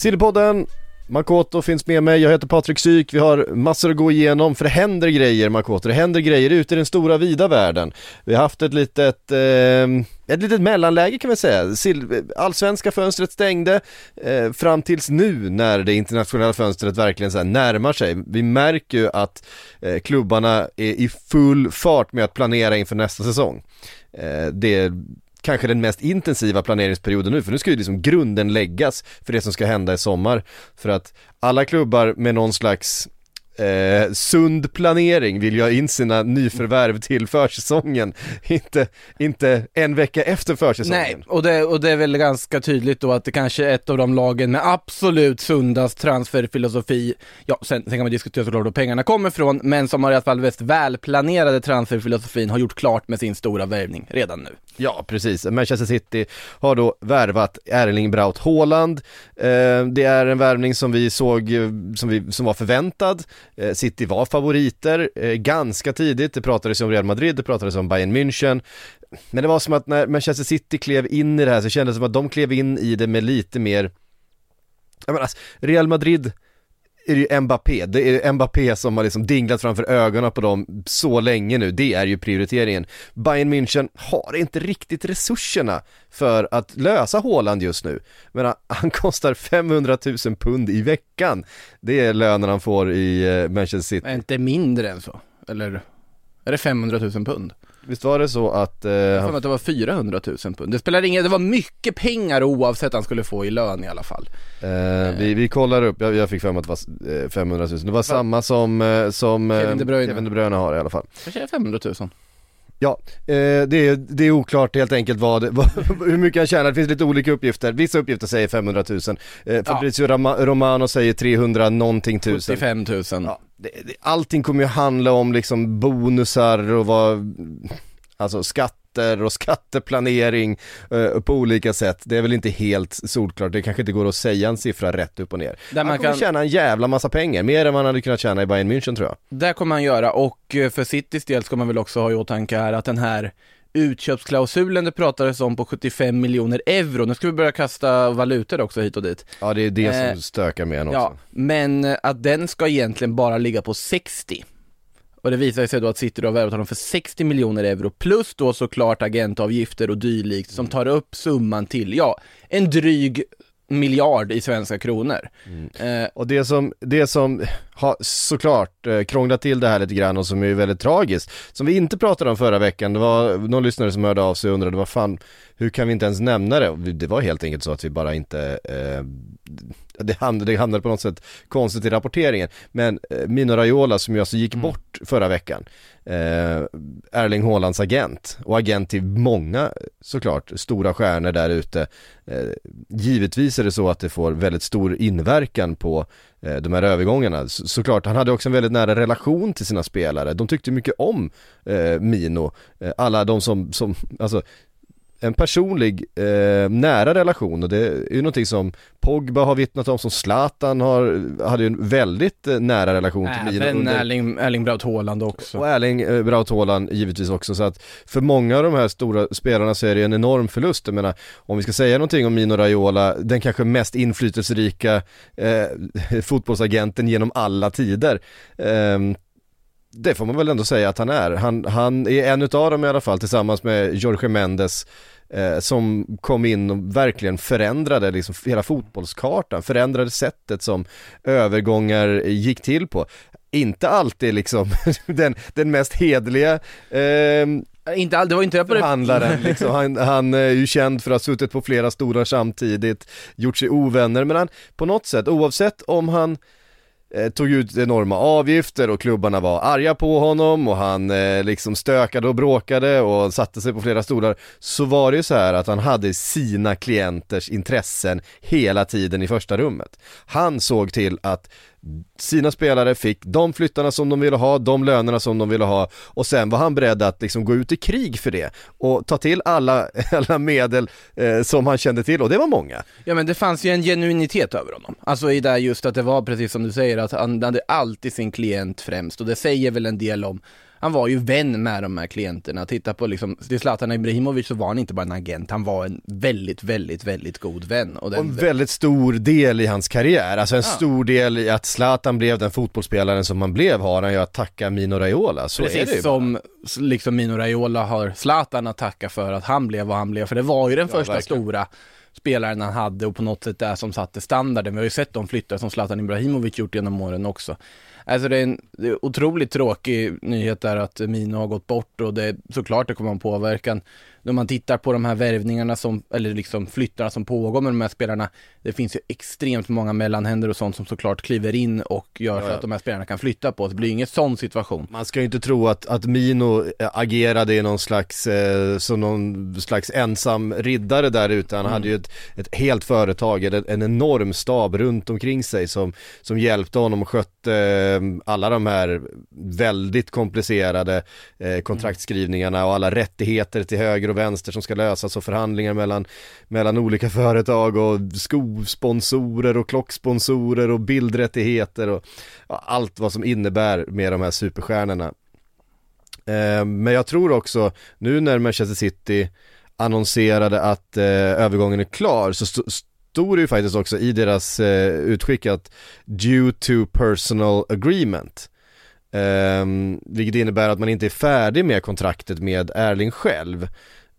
Sillypodden, Makoto finns med mig, jag heter Patrik Syk, vi har massor att gå igenom för det händer grejer Makoto, det händer grejer ute i den stora vida världen. Vi har haft ett litet, eh, ett litet mellanläge kan vi säga, allsvenska fönstret stängde eh, fram tills nu när det internationella fönstret verkligen så här närmar sig. Vi märker ju att eh, klubbarna är i full fart med att planera inför nästa säsong. Eh, det kanske den mest intensiva planeringsperioden nu, för nu ska ju liksom grunden läggas för det som ska hända i sommar. För att alla klubbar med någon slags eh, sund planering vill ju ha in sina nyförvärv till försäsongen, inte, inte en vecka efter försäsongen. Nej, och det, och det är väl ganska tydligt då att det kanske är ett av de lagen med absolut sundast transferfilosofi. Ja, sen, sen kan man diskutera såklart var pengarna kommer ifrån, men som har i alla fall mest välplanerade transferfilosofin har gjort klart med sin stora värvning redan nu. Ja, precis. Manchester City har då värvat Erling Braut Haaland. Eh, det är en värvning som vi såg, eh, som, vi, som var förväntad. Eh, City var favoriter ganska tidigt. Det pratades om Real Madrid, det pratades om Bayern München. Men det var som att när Manchester City klev in i det här så kändes det som att de klev in i det med lite mer, jag menar, alltså, Real Madrid är det ju Mbappé, det är Mbappé som har liksom dinglat framför ögonen på dem så länge nu, det är ju prioriteringen. Bayern München har inte riktigt resurserna för att lösa Haaland just nu. Men han kostar 500 000 pund i veckan. Det är lönen han får i eh, Manchester City. Men inte mindre än så? Eller är det 500 000 pund? Visst var det så att... Eh, Jag han, att det var 400 000 pund. Det spelar ingen, det var mycket pengar oavsett han skulle få i lön i alla fall. eh, vi, vi kollar upp, jag, jag fick för mig att det var eh, 500 000, det var samma som, eh, som eh, Kevin De Bruyne. Kevin De Bruyne har i alla fall. Kanske är 500 000. Ja, eh, det, är, det är oklart helt enkelt vad, vad, hur mycket han tjänar, det finns lite olika uppgifter. Vissa uppgifter säger 500 000, eh, Fabrizio Rama, Romano säger 300 någonting tusen. 75 000. Ja, det, det, allting kommer ju handla om liksom bonusar och vad, alltså skatter och skatteplanering eh, på olika sätt. Det är väl inte helt solklart, det kanske inte går att säga en siffra rätt upp och ner. Där han man kommer kan- tjäna en jävla massa pengar, mer än man hade kunnat tjäna i Bayern München tror jag. Det kommer man göra och eh, för Citys del ska man väl också ha i åtanke här att den här utköpsklausulen det pratades om på 75 miljoner euro, nu ska vi börja kasta valutor också hit och dit. Ja det är det Eh, som stökar med en också. Ja, men eh, att den ska egentligen bara ligga på 60. Och det visar sig då att City då har värvat honom för 60 miljoner euro plus då såklart agentavgifter och dylikt som tar upp summan till, ja, en dryg miljard i svenska kronor. Eh, Och det som, det som har såklart eh, krånglat till det här lite grann och som är väldigt tragiskt, som vi inte pratade om förra veckan, det var någon lyssnare som hörde av sig och undrade vad fan, hur kan vi inte ens nämna det? Det var helt enkelt så att vi bara inte, eh, det, hamnade, det hamnade på något sätt konstigt i rapporteringen. Men eh, Mino Raiola som ju alltså gick bort förra veckan, eh, Erling Haalands agent och agent till många såklart stora stjärnor där ute. Eh, givetvis är det så att det får väldigt stor inverkan på Eh, de här övergångarna. Så, såklart, han hade också en väldigt nära relation till sina spelare. De tyckte mycket om eh, Mino. Eh, alla de som, som, alltså en personlig eh, nära relation och det är ju någonting som Pogba har vittnat om, som Zlatan har, hade ju en väldigt eh, nära relation till Mino Även under Erling, Erling Braut Haaland också. och Erling eh, Braut Haaland givetvis också så att för många av de här stora spelarna så är det en enorm förlust. Jag menar, om vi ska säga någonting om Mino Raiola, den kanske mest inflytelserika eh, fotbollsagenten genom alla tider. Ehm, det får man väl ändå säga att han är. Han, han är en utav dem i alla fall tillsammans med Jorge Mendes eh, som kom in och verkligen förändrade liksom hela fotbollskartan, förändrade sättet som övergångar gick till på. Inte alltid liksom den, den mest hedliga eh, Inte all, det var inte på det... förhandlaren liksom. han, han är ju känd för att ha suttit på flera stolar samtidigt, gjort sig ovänner, men han på något sätt, oavsett om han Eh, tog ut enorma avgifter och klubbarna var arga på honom och han eh, liksom stökade och bråkade och satte sig på flera stolar så var det ju så här att han hade sina klienters intressen hela tiden i första rummet. Han såg till att sina spelare fick de flyttarna som de ville ha, de lönerna som de ville ha och sen var han beredd att liksom gå ut i krig för det och ta till alla, alla medel eh, som han kände till och det var många. Ja men det fanns ju en genuinitet över honom. Alltså i det just att det var precis som du säger att han hade alltid sin klient främst och det säger väl en del om han var ju vän med de här klienterna. Titta på liksom, till Zlatan Ibrahimovic så var han inte bara en agent, han var en väldigt, väldigt, väldigt god vän. Och, Och den, en väldigt stor del i hans karriär, alltså en Ja. stor del i att Zlatan blev den fotbollsspelaren som han blev har han ju att tacka Mino Raiola, så är det ju Precis som liksom Mino Raiola har Zlatan att tacka för att han blev vad han blev, för det var ju den Ja, första verkligen. stora spelaren han hade och på något sätt det som satte standarden. Vi har ju sett de flyttar som Zlatan Ibrahimovic gjort genom åren också. Alltså det är en det är otroligt tråkig nyhet där att Mino har gått bort och det är såklart det kommer ha en påverkan. När man tittar på de här värvningarna som, eller liksom flyttarna som pågår med de här spelarna, det finns ju extremt många mellanhänder och sånt som såklart kliver in och gör så Ja. att de här spelarna kan flytta på. Det blir ju ingen sån situation. Man ska ju inte tro att, att Mino eh, agerade i någon slags, eh, som någon slags ensam riddare där ute. Han hade ju ett, ett helt företag, en, en enorm stab runt omkring sig som, som hjälpte honom och skötte eh, alla de här väldigt komplicerade eh, kontraktskrivningarna och alla rättigheter till höger och vänster som ska lösas och förhandlingar mellan, mellan olika företag och skosponsorer och klocksponsorer och bildrättigheter och allt vad som innebär med de här superstjärnorna. Eh, men jag tror också, nu när Manchester City annonserade att eh, övergången är klar så st- stod det ju faktiskt också i deras eh, utskick att due to personal agreement. Um, vilket innebär att man inte är färdig med kontraktet med Erling själv. Um,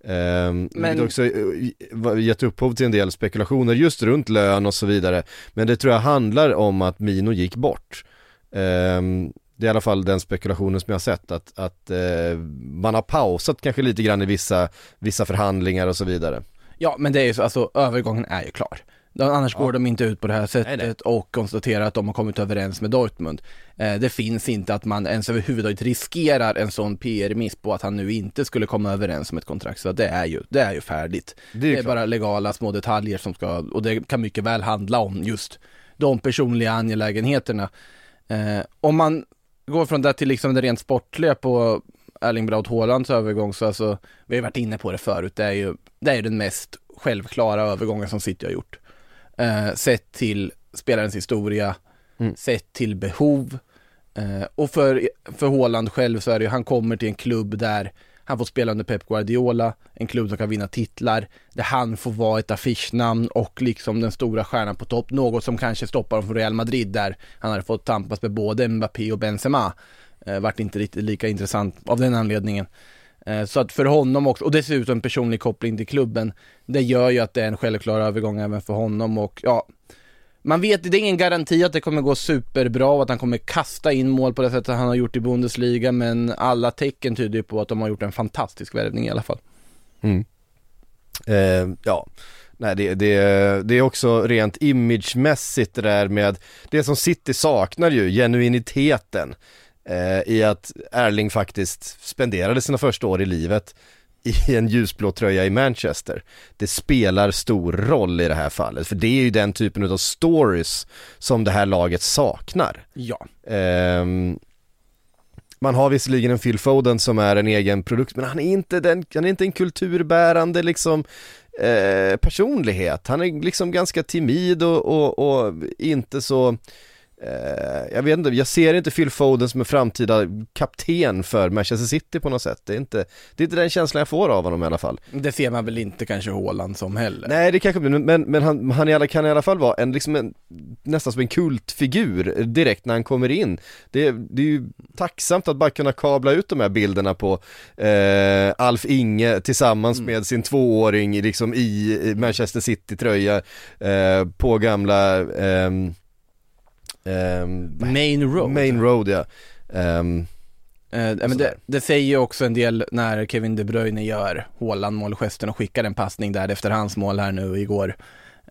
Men- Vilket också eh, gett upphov till en del spekulationer just runt lön och så vidare. Men det tror jag handlar om att Mino gick bort. Ehm, det är i alla fall den spekulationen som jag har sett att, att eh, man har pausat kanske lite grann i vissa, vissa förhandlingar och så vidare. Ja, men det är ju så, alltså övergången är ju klar. Annars går de inte ut på det här sättet Nej, nej. och konstaterar att de har kommit överens med Dortmund. Eh, det finns inte att man ens överhuvudtaget riskerar en sån PR-miss på att han nu inte skulle komma överens om ett kontrakt. Så det är ju, det är ju färdigt. Det är Det är bara legala små detaljer som ska, och det kan mycket väl handla om just de personliga angelägenheterna. Eh, om man går från det till liksom det rent sportliga på Erling Braut Haalands övergång så alltså, vi har varit inne på det förut, det är ju, det är ju den mest självklara övergången som City har gjort. Eh, sett till spelarens historia, Mm. sett till behov. Eh, och för, för Haaland själv så är det ju, han kommer till en klubb där han får spela under Pep Guardiola, en klubb som kan vinna titlar, där han får vara ett affischnamn och liksom den stora stjärnan på topp, något som kanske stoppar honom från Real Madrid där han hade fått tampas med både Mbappé och Benzema. Eh, vart inte riktigt lika intressant av den anledningen. Eh, så att för honom också, och dessutom en personlig koppling till klubben, det gör ju att det är en självklar övergång även för honom och ja, man vet, det är ingen garanti att det kommer gå superbra och att han kommer kasta in mål på det sättet han har gjort i Bundesliga, men alla tecken tyder ju på att de har gjort en fantastisk värvning i alla fall. Mm. Eh, ja, nej det, det, det är också rent imagemässigt det där med, det som City saknar ju, genuiniteten eh, i att Erling faktiskt spenderade sina första år i livet i en ljusblå tröja i Manchester. Det spelar stor roll i det här fallet, för det är ju den typen av stories som det här laget saknar. Ja. Ehm, man har visserligen en Phil Foden som är en egen produkt, men han är inte, den, han är inte en kulturbärande liksom eh, personlighet. Han är liksom ganska timid och, och, och inte så Eh, jag vet inte, jag ser inte Phil Foden som en framtida kapten för Manchester City på något sätt. Det är inte, det är inte den känslan jag får av honom i alla fall. Det ser man väl inte kanske Haaland som heller. Nej det kanske men, men, han, han i alla, kan i alla fall vara en, liksom en, nästan som en kultfigur direkt när han kommer in. Det, det är ju tacksamt att bara kunna kabla ut de här bilderna på eh, Alf Inge tillsammans mm. med sin tvååring liksom i Manchester City-tröja eh, på gamla eh, Um, Main Road. Main Road ja. Um, uh, men det, det, säger ju också en del när Kevin De Bruyne gör Haaland målgesten och skickar en passning där efter hans mål här nu igår.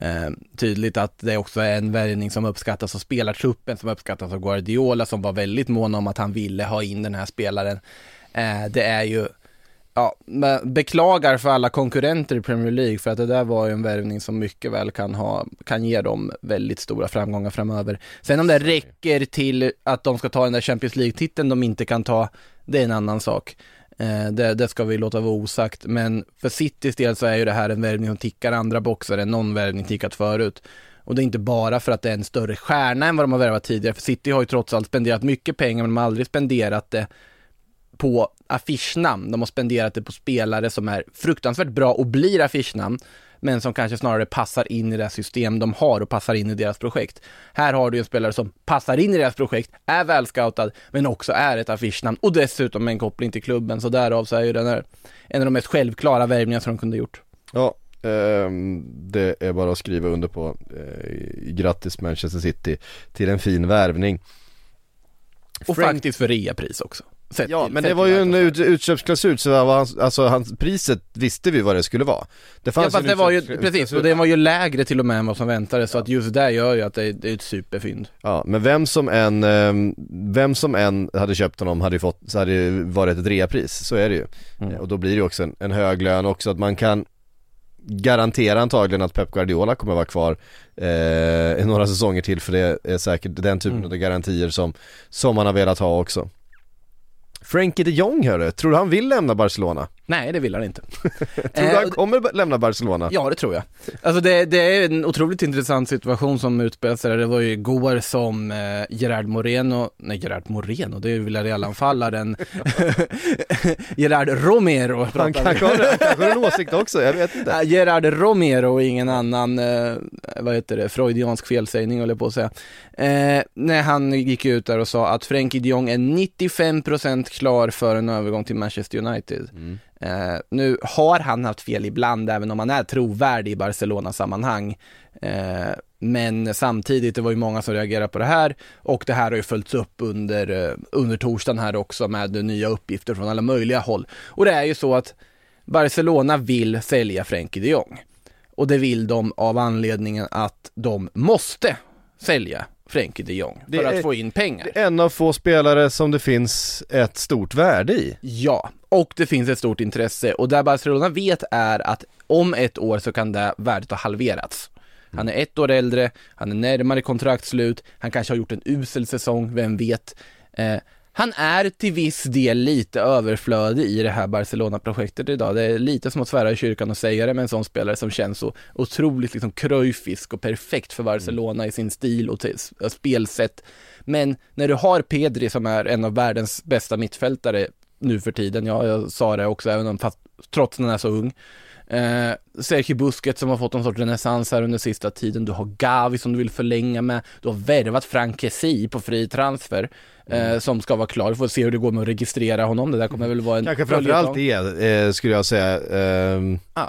Uh, Tydligt att det också är en värvning som uppskattas av spelartruppen som uppskattas av Guardiola som var väldigt mån om att han ville ha in den här spelaren. Uh, Det är ju ja, beklagar för alla konkurrenter i Premier League för att det där var ju en värvning som mycket väl kan ha, kan ge dem väldigt stora framgångar framöver. Sen om det räcker till att de ska ta den där Champions League-titeln de inte kan ta, det är en annan sak. Eh, det, det, ska vi låta vara osagt, men för Citys del så är ju det här en värvning som tickar andra boxar än någon värvning tickat förut. Och det är inte bara för att det är en större stjärna än vad de har värvat tidigare, för City har ju trots allt spenderat mycket pengar, men de har aldrig spenderat det på affischnamn. De har spenderat det på spelare som är fruktansvärt bra och blir affischnamn, men som kanske snarare passar in i det system de har och passar in i deras projekt. Här har du en spelare som passar in i deras projekt, är välscoutad, men också är ett affischnamn och dessutom en koppling till klubben, så därav så är ju den här en av de mest självklara värvningar som de kunde gjort. Ja, eh, det är bara att skriva under på. Eh, grattis Manchester City till en fin värvning. Och Frank... faktiskt för reapris också. Sett ja, men det var ju en ut, utköpsklausul så var hans, alltså hans, priset visste vi vad det skulle vara. Det fanns ja, fast det var ju, precis, och det var ju lägre till och med än vad som väntades, så att just det gör ju att det, det är ett superfynd. Ja, men vem som än, ehm, vem som än hade köpt honom hade ju fått, så hade det varit ett reapris, så är det ju. Mm. Och då blir det ju också en, en hög lön också, att man kan garantera antagligen att Pep Guardiola kommer vara kvar eh, några säsonger till för det är säkert den typen mm. av garantier som, som man har velat ha också. Frankie de Jong hörru, tror du han vill lämna Barcelona? Nej det vill han inte. Tror du han eh, kommer lämna Barcelona? Ja det tror jag. Alltså det, det är en otroligt intressant situation som utspelar sig. Det var ju igår som eh, Gerard Moreno, nej Gerard Moreno, det är ju Villarreal-anfallaren. Gerard Romero Han kanske har, en åsikt också, jag vet inte. Gerard Romero och ingen annan, eh, vad heter det, freudiansk felsägning håller jag på att säga. Eh, När han gick ut där och sa att Frankie de Jong är 95% klar för en övergång till Manchester United. Mm. Eh, nu har han haft fel ibland, även om han är trovärdig i Barcelona-sammanhang. Eh, men samtidigt, det var ju många som reagerade på det här och det här har ju följts upp under, eh, under torsdagen här också med nya uppgifter från alla möjliga håll. Och det är ju så att Barcelona vill sälja Frenkie de Jong. Och det vill de av anledningen att de måste sälja Frenkie de Jong för att få in pengar. Det är en av få spelare som det finns ett stort värde i. Ja, och det finns ett stort intresse och där Barcelona vet är att om ett år så kan det värdet ha halverats. Han är ett år äldre, han är närmare kontraktslut, han kanske har gjort en usel säsong, vem vet. Eh, han är till viss del lite överflödig i det här Barcelona-projektet idag. Det är lite som att svära i kyrkan och säga det med en sån spelare som känns så otroligt liksom kröjfisk och perfekt för Barcelona i sin stil och spelsätt. Men när du har Pedri som är en av världens bästa mittfältare nu för tiden, ja, jag sa det också, även om fast, trots att han är så ung. Eh, Sergio Busquets som har fått en sorts renässans här under sista tiden. Du har Gavi som du vill förlänga med. Du har värvat Frank Kessie på fri transfer. Eh, mm. som ska vara klar. Vi får se hur det går med att registrera honom. Det där kommer väl vara en... Kanske framförallt det, eh, skulle jag säga. Eh, ah.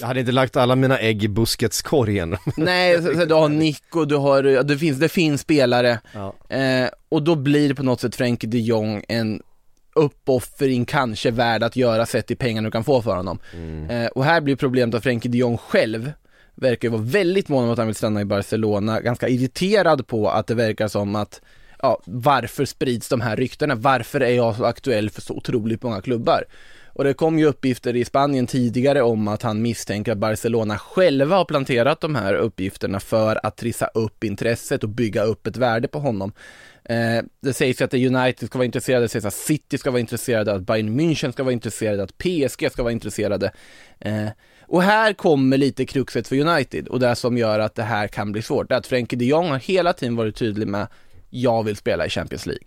Jag hade inte lagt alla mina ägg i Busquets korgen. Nej, så, så du har Nico, du har, det finns, det finns spelare. Ja. Eh, och då blir det på något sätt Frenkie de Jong en uppoffring kanske värd att göra sett i pengarna du kan få för honom. Mm. Eh, och här blir problemet att Frenkie de Jong själv verkar vara väldigt mån om att han vill stanna i Barcelona, ganska irriterad på att det verkar som att ja, varför sprids de här ryktena? Varför är jag så aktuell för så otroligt många klubbar? Och det kom ju uppgifter i Spanien tidigare om att han misstänker att Barcelona själva har planterat de här uppgifterna för att trissa upp intresset och bygga upp ett värde på honom. Eh, det sägs ju att United ska vara intresserade, det sägs att City ska vara intresserade, att Bayern München ska vara intresserade, att PSG ska vara intresserade. Eh, och här kommer lite kruxet för United och det som gör att det här kan bli svårt, det är att Frenkie de Jong har hela tiden varit tydlig med jag vill spela i Champions League.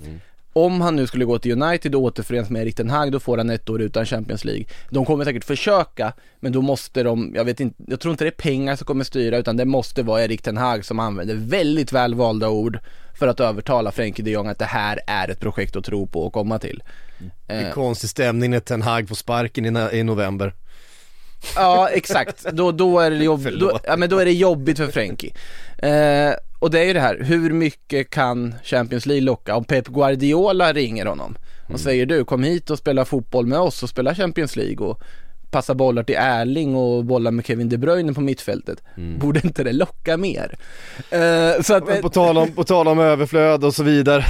Mm. Om han nu skulle gå till United och återförenas med Erik Ten Hag, då får han ett år utan Champions League. De kommer säkert försöka, men då måste de, jag vet inte, jag tror inte det är pengar som kommer styra, utan det måste vara Erik Ten Hag som använder väldigt välvalda ord för att övertala Frenkie de Jong att det här är ett projekt att tro på och komma till. Det är Eh, konstig stämning när Ten Hag får sparken i, i november. Ja, exakt. Då, då, är det jobb, då, ja, men då är det jobbigt för Frenkie. Eh, och det är ju det här, hur mycket kan Champions League locka? Om Pep Guardiola ringer honom och säger du, kom hit och spela fotboll med oss och spela Champions League och passa bollar till Erling och bollar med Kevin De Bruyne på mittfältet. Borde inte det locka mer? Eh, så att, Men på, tal om, på tal om överflöd och så vidare.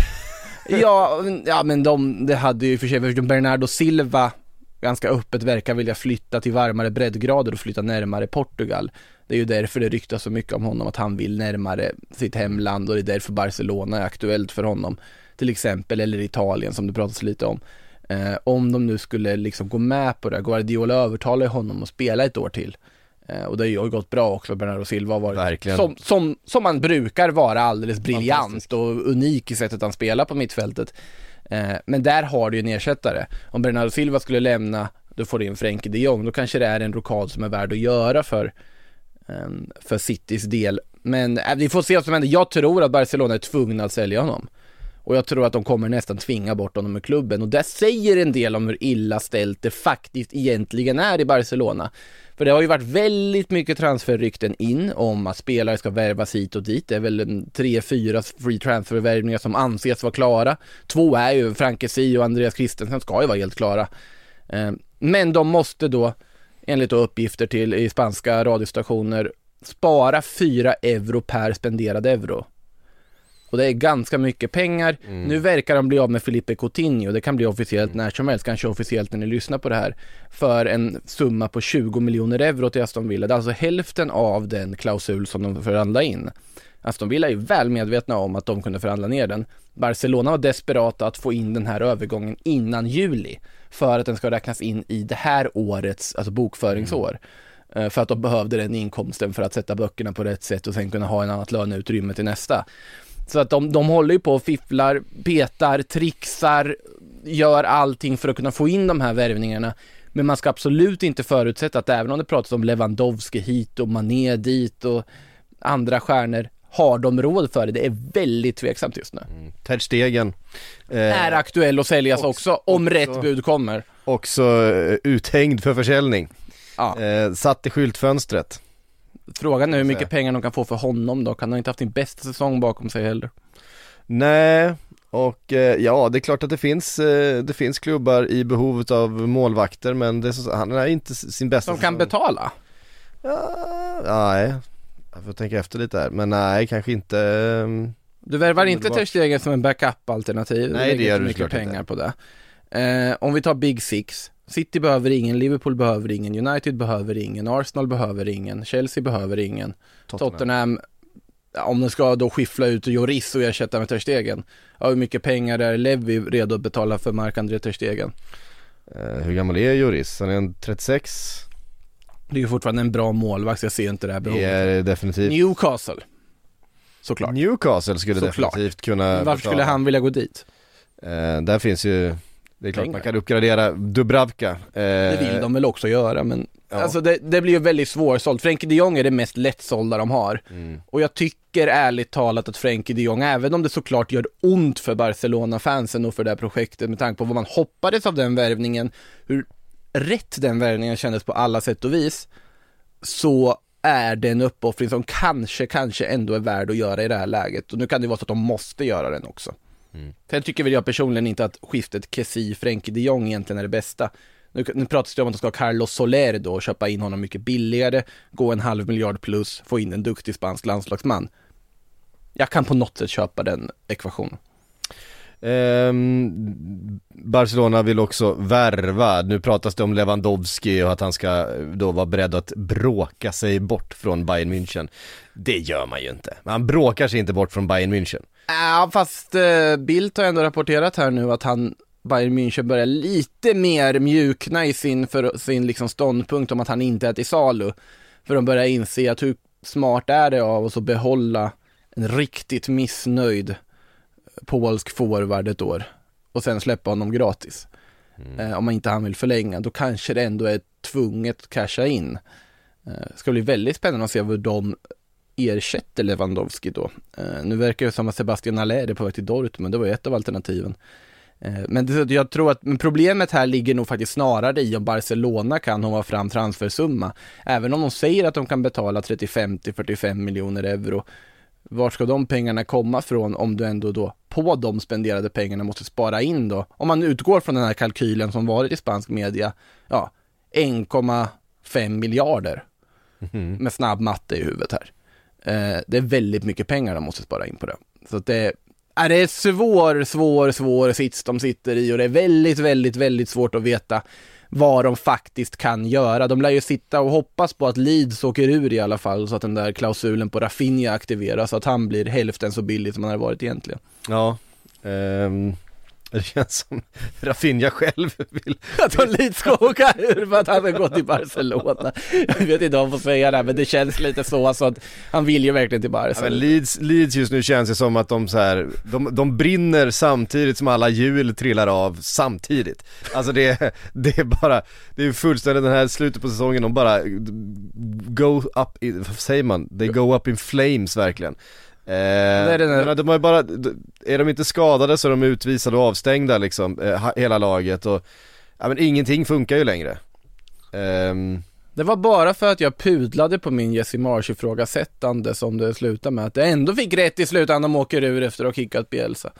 Ja, ja men de, det hade ju för sig, Bernardo Silva ganska öppet verkar vilja flytta till varmare breddgrader och flytta närmare Portugal. Det är ju därför det ryktas så mycket om honom, att han vill närmare sitt hemland och det är därför Barcelona är aktuellt för honom. Till exempel, eller Italien som det pratas lite om. Eh, om de nu skulle liksom gå med på det, Guardiola övertalar ju honom att spela ett år till. Eh, och det har ju gått bra också, Bernardo Silva har varit Verkligen. som, som, som man brukar vara alldeles briljant och unik i sättet han spelar på mittfältet. Eh, men där har du ju en ersättare. Om Bernardo Silva skulle lämna, då får du in Frenkie de Jong, då kanske det är en rokad som är värd att göra för, eh, för Citys del. Men eh, vi får se vad som händer. Jag tror att Barcelona är tvungna att sälja honom. Och jag tror att de kommer nästan tvinga bort honom ur klubben och det säger en del om hur illa ställt det faktiskt egentligen är i Barcelona. För det har ju varit väldigt mycket transferrykten in om att spelare ska värvas hit och dit. Det är väl tre, fyra free transfer-värvningar som anses vara klara. Två är ju Frankesi och Andreas Christensen ska ju vara helt klara. Eh, men de måste då, enligt då uppgifter till i spanska radiostationer, spara 4 euro per spenderad euro. Och det är ganska mycket pengar. Nu verkar de bli av med Felipe Coutinho, det kan bli officiellt när som helst, kanske officiellt när ni lyssnar på det här, för en summa på 20 miljoner euro till Aston Villa. Det är alltså hälften av den klausul som de förhandlar in. Aston Villa är ju väl medvetna om att de kunde förhandla ner den. Barcelona var desperata att få in den här övergången innan juli, för att den ska räknas in i det här årets, alltså bokföringsår. Eh, För att de behövde den inkomsten för att sätta böckerna på rätt sätt och sen kunna ha en annat löneutrymme till nästa. Så att de, de håller ju på och fifflar, petar, trixar, gör allting för att kunna få in de här värvningarna. Men man ska absolut inte förutsätta att även om det pratas om Lewandowski hit och Mané dit och andra stjärnor, har de råd för det? Det är väldigt tveksamt just nu. Ter Stegen. Eh, Är aktuell att säljas också, om också- rätt bud kommer. också eh, uthängd för försäljning. Ja. Eh, satt i skyltfönstret. Frågan är hur mycket pengar de kan få för honom då, kan han inte haft sin bästa säsong bakom sig heller. Nej, och eh, ja det är klart att det finns, eh, det finns klubbar i behovet av målvakter men det är så, han är inte sin bästa Som kan säsong. betala. Ja, nej, jag får tänka efter lite här, men nej kanske inte ehm, Du värvar inte. Ter Stegen som en backup-alternativ, Nej, det gör du mycket pengar inte. på det. Eh, om vi tar Big Six, City behöver ingen, Liverpool behöver ingen, United behöver ingen, Arsenal behöver ingen, Chelsea behöver ingen, Tottenham, ja, om de ska då skiffla ut Joris och ersätta med Ter Stegen, ja, hur mycket pengar är Levi redo att betala för Marc-André Ter Stegen? Eh, hur gammal är Joris? Han är en 36? Det är ju fortfarande en bra målvakt, jag ser inte det här Det behovet. är definitivt Newcastle, såklart. Newcastle skulle Såklart. definitivt kunna Varför skulle betala. han vilja gå dit? Eh, där finns ju, det är klart Pengar. man kan uppgradera Dubravka. Eh, Det vill de väl också göra men ja. Alltså det, det blir ju väldigt svårsålt. Frenkie de Jong är det mest lättsålda de har. Mm. Och jag tycker ärligt talat att Frenkie de Jong, även om det såklart gör ont för Barcelona-fansen och för det här projektet med tanke på vad man hoppades av den värvningen, hur rätt den värvningen kändes på alla sätt och vis, så är det en uppoffring som kanske, kanske ändå är värd att göra i det här läget. Och nu kan det vara så att de måste göra den också. Mm. Sen tycker väl jag personligen inte att skiftet Kessie, Frenkie de Jong egentligen är det bästa. Nu, nu pratas det om att de ska ha Carlos Soler då och köpa in honom mycket billigare, gå en halv miljard plus, få in en duktig spansk landslagsman. Jag kan på något sätt köpa den ekvationen. Ehm, Barcelona vill också värva, nu pratas det om Lewandowski och att han ska eh, då vara beredd att bråka sig bort från Bayern München. Det gör man ju inte, man bråkar sig inte bort från Bayern München. Ja, fast eh, Bildt har ändå rapporterat här nu att han Bayern München börjar lite mer mjukna i sin, för, sin liksom ståndpunkt om att han inte är till salu. För de börjar inse att hur smart är det av oss att behålla en riktigt missnöjd polsk forward ett år och sen släppa honom gratis. Eh, om man inte han vill förlänga, då kanske det ändå är tvunget att casha in. Eh, ska bli väldigt spännande att se hur de ersätter Lewandowski då. Eh, nu verkar det som att Sebastian Aller är på väg till Dortmund, det var ju ett av alternativen. Eh, Men det, jag tror att men problemet här ligger nog faktiskt snarare i om Barcelona kan hålla fram transfersumma. Även om de säger att de kan betala 35 till 45 miljoner euro. Var ska de pengarna komma från om du ändå då på de spenderade pengarna måste spara in då? Om man utgår från den här kalkylen som varit i spansk media, ja, 1,5 miljarder med snabb matte i huvudet här. Eh, det är väldigt mycket pengar de måste spara in på det. Så att det, är det svår, svår, svår sits de sitter i och det är väldigt, väldigt, väldigt svårt att veta vad de faktiskt kan göra. De lär ju sitta och hoppas på att Leeds åker ur i alla fall så att den där klausulen på Rafinha aktiveras så att han blir hälften så billig som han har varit egentligen. Ja, ehm, det känns som Rafinha själv vill Att de Leeds ska åka ur för att han har gått till Barcelona. Jag vet inte om jag får säga det, men det känns lite så, så att han vill ju verkligen till Ja, Barca. men Leeds, Leeds just nu känns det som att de så här, de, de brinner samtidigt som alla hjul trillar av samtidigt. Alltså det, det är bara, det är fullständigt den här slutet på säsongen, de bara go up, in, vad säger man? They go up in flames verkligen. Eh, är den här- men de ju bara, är de inte skadade så är de utvisade och avstängda liksom, eh, hela laget och, ja men ingenting funkar ju längre. Ehm, Det var bara för att jag pudlade på min Jesse Marsh ifrågasättande som det slutade med att jag ändå fick rätt i slutändan de åker ur efter att ha kickat Bielsa.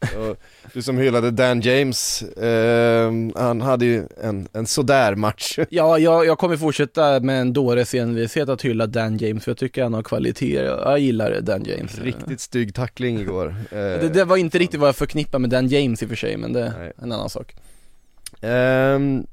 Och du som hyllade Dan James, eh, han hade ju en, en sådär match. Ja, jag, jag kommer fortsätta med en dåres envishet att hylla Dan James för jag tycker han har kvaliteter. Jag, gillar Dan James. Riktigt stygg tackling igår. Eh, Det, det var inte riktigt vad jag förknippar med Dan James i och för sig, men det är en annan sak. ehm,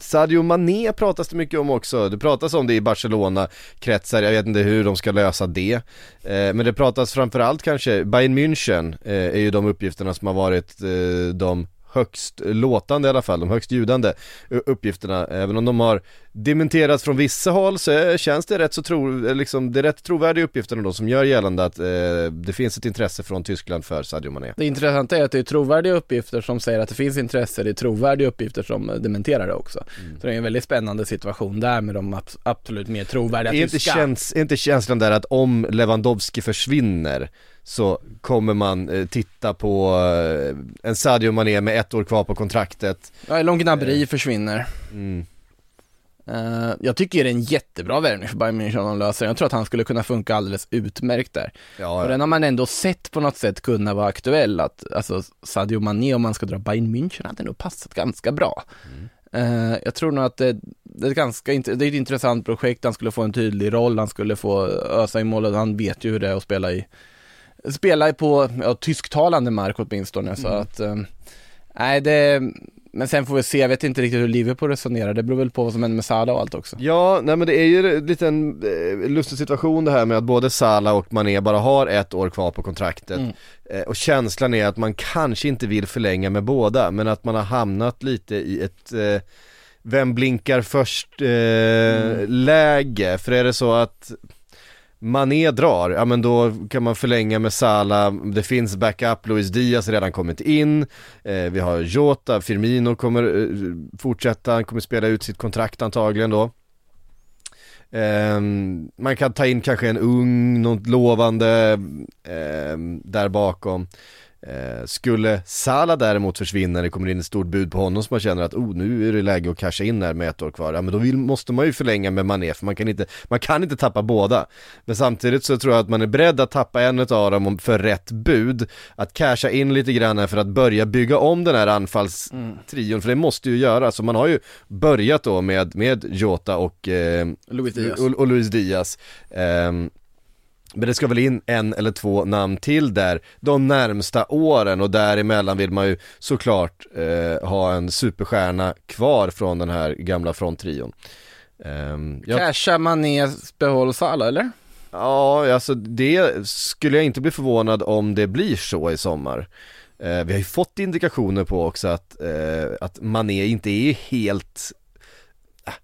Sadio Mané pratas det mycket om också, det pratas om det i Barcelona-kretsar, jag vet inte hur de ska lösa det. Eh, men det pratas framförallt kanske, Bayern München eh, är ju de uppgifterna som har varit eh, de högst låtande i alla fall, de högst ljudande eh, uppgifterna. Även om de har dementerats från vissa håll så är- känns det rätt så tro, eh, liksom, det är rätt trovärdiga uppgifterna då som gör gällande att eh, det finns ett intresse från Tyskland för Sadio Mané. Det intressanta är att det är trovärdiga uppgifter som säger att det finns intresse, det är trovärdiga uppgifter som eh, dementerar det också. Så det är en väldigt spännande situation där med de abs- absolut mer trovärdiga Är inte, tyska. käns, är inte känslan där att om Lewandowski försvinner så kommer man eh, titta på eh, en Sadio Mané med ett år kvar på kontraktet Ja, Elon Gnabry försvinner. mm. Eh, jag tycker det är en jättebra värvning för Bayern München om de löser. Jag tror att han skulle kunna funka alldeles utmärkt där. Ja, Och den har man ändå sett på något sätt kunna vara aktuell, att alltså Sadio Mané om man ska dra Bayern München hade nog passat ganska bra. Eh, jag tror nog att det, det är ganska, det är ett intressant projekt, han skulle få en tydlig roll, han skulle få ösa i målet, han vet ju hur det är att spela i, spela i på, ja, tysktalande mark åtminstone, så att, eh, nej det, men sen får vi se, jag vet inte riktigt hur Liverpool resonerar, det beror väl på vad som händer med Salah och allt också. Ja, nej men det är ju lite en eh, lustig situation det här med att både Salah och Mané bara har ett år kvar på kontraktet. Mm. eh, Och känslan är att man kanske inte vill förlänga med båda men att man har hamnat lite i ett eh, Vem blinkar först eh, läge, för är det så att Mané drar, ja men då kan man förlänga med Salah, det finns backup, Luis Diaz har redan kommit in, eh, vi har Jota, Firmino kommer eh, fortsätta, han kommer spela ut sitt kontrakt antagligen då. Eh, man kan ta in kanske en ung, något lovande ehm, där bakom. Eh, skulle Salah däremot försvinna det kommer in ett stort bud på honom som man känner att oh, nu är det läge att casha in här med ett år kvar, ja men då vill, måste man ju förlänga med Mané för man kan inte, man kan inte tappa båda. Men samtidigt så tror jag att man är beredd att tappa en av dem för rätt bud, att casha in lite grann här för att börja bygga om den här anfallstrion, för det måste ju göras, så man har ju börjat då med, med Jota och, eh, Luis Diaz. och, och Luis Diaz. Ehm, Men det ska väl in en eller två namn till där de närmsta åren och däremellan vill man ju såklart eh, ha en superstjärna kvar från den här gamla fronttrion. Um, jag, Casha, Mané, behåll Salah eller? ja, alltså det skulle jag inte bli förvånad om det blir så i sommar. Eh, vi har ju fått indikationer på också att, eh, att Mané inte är helt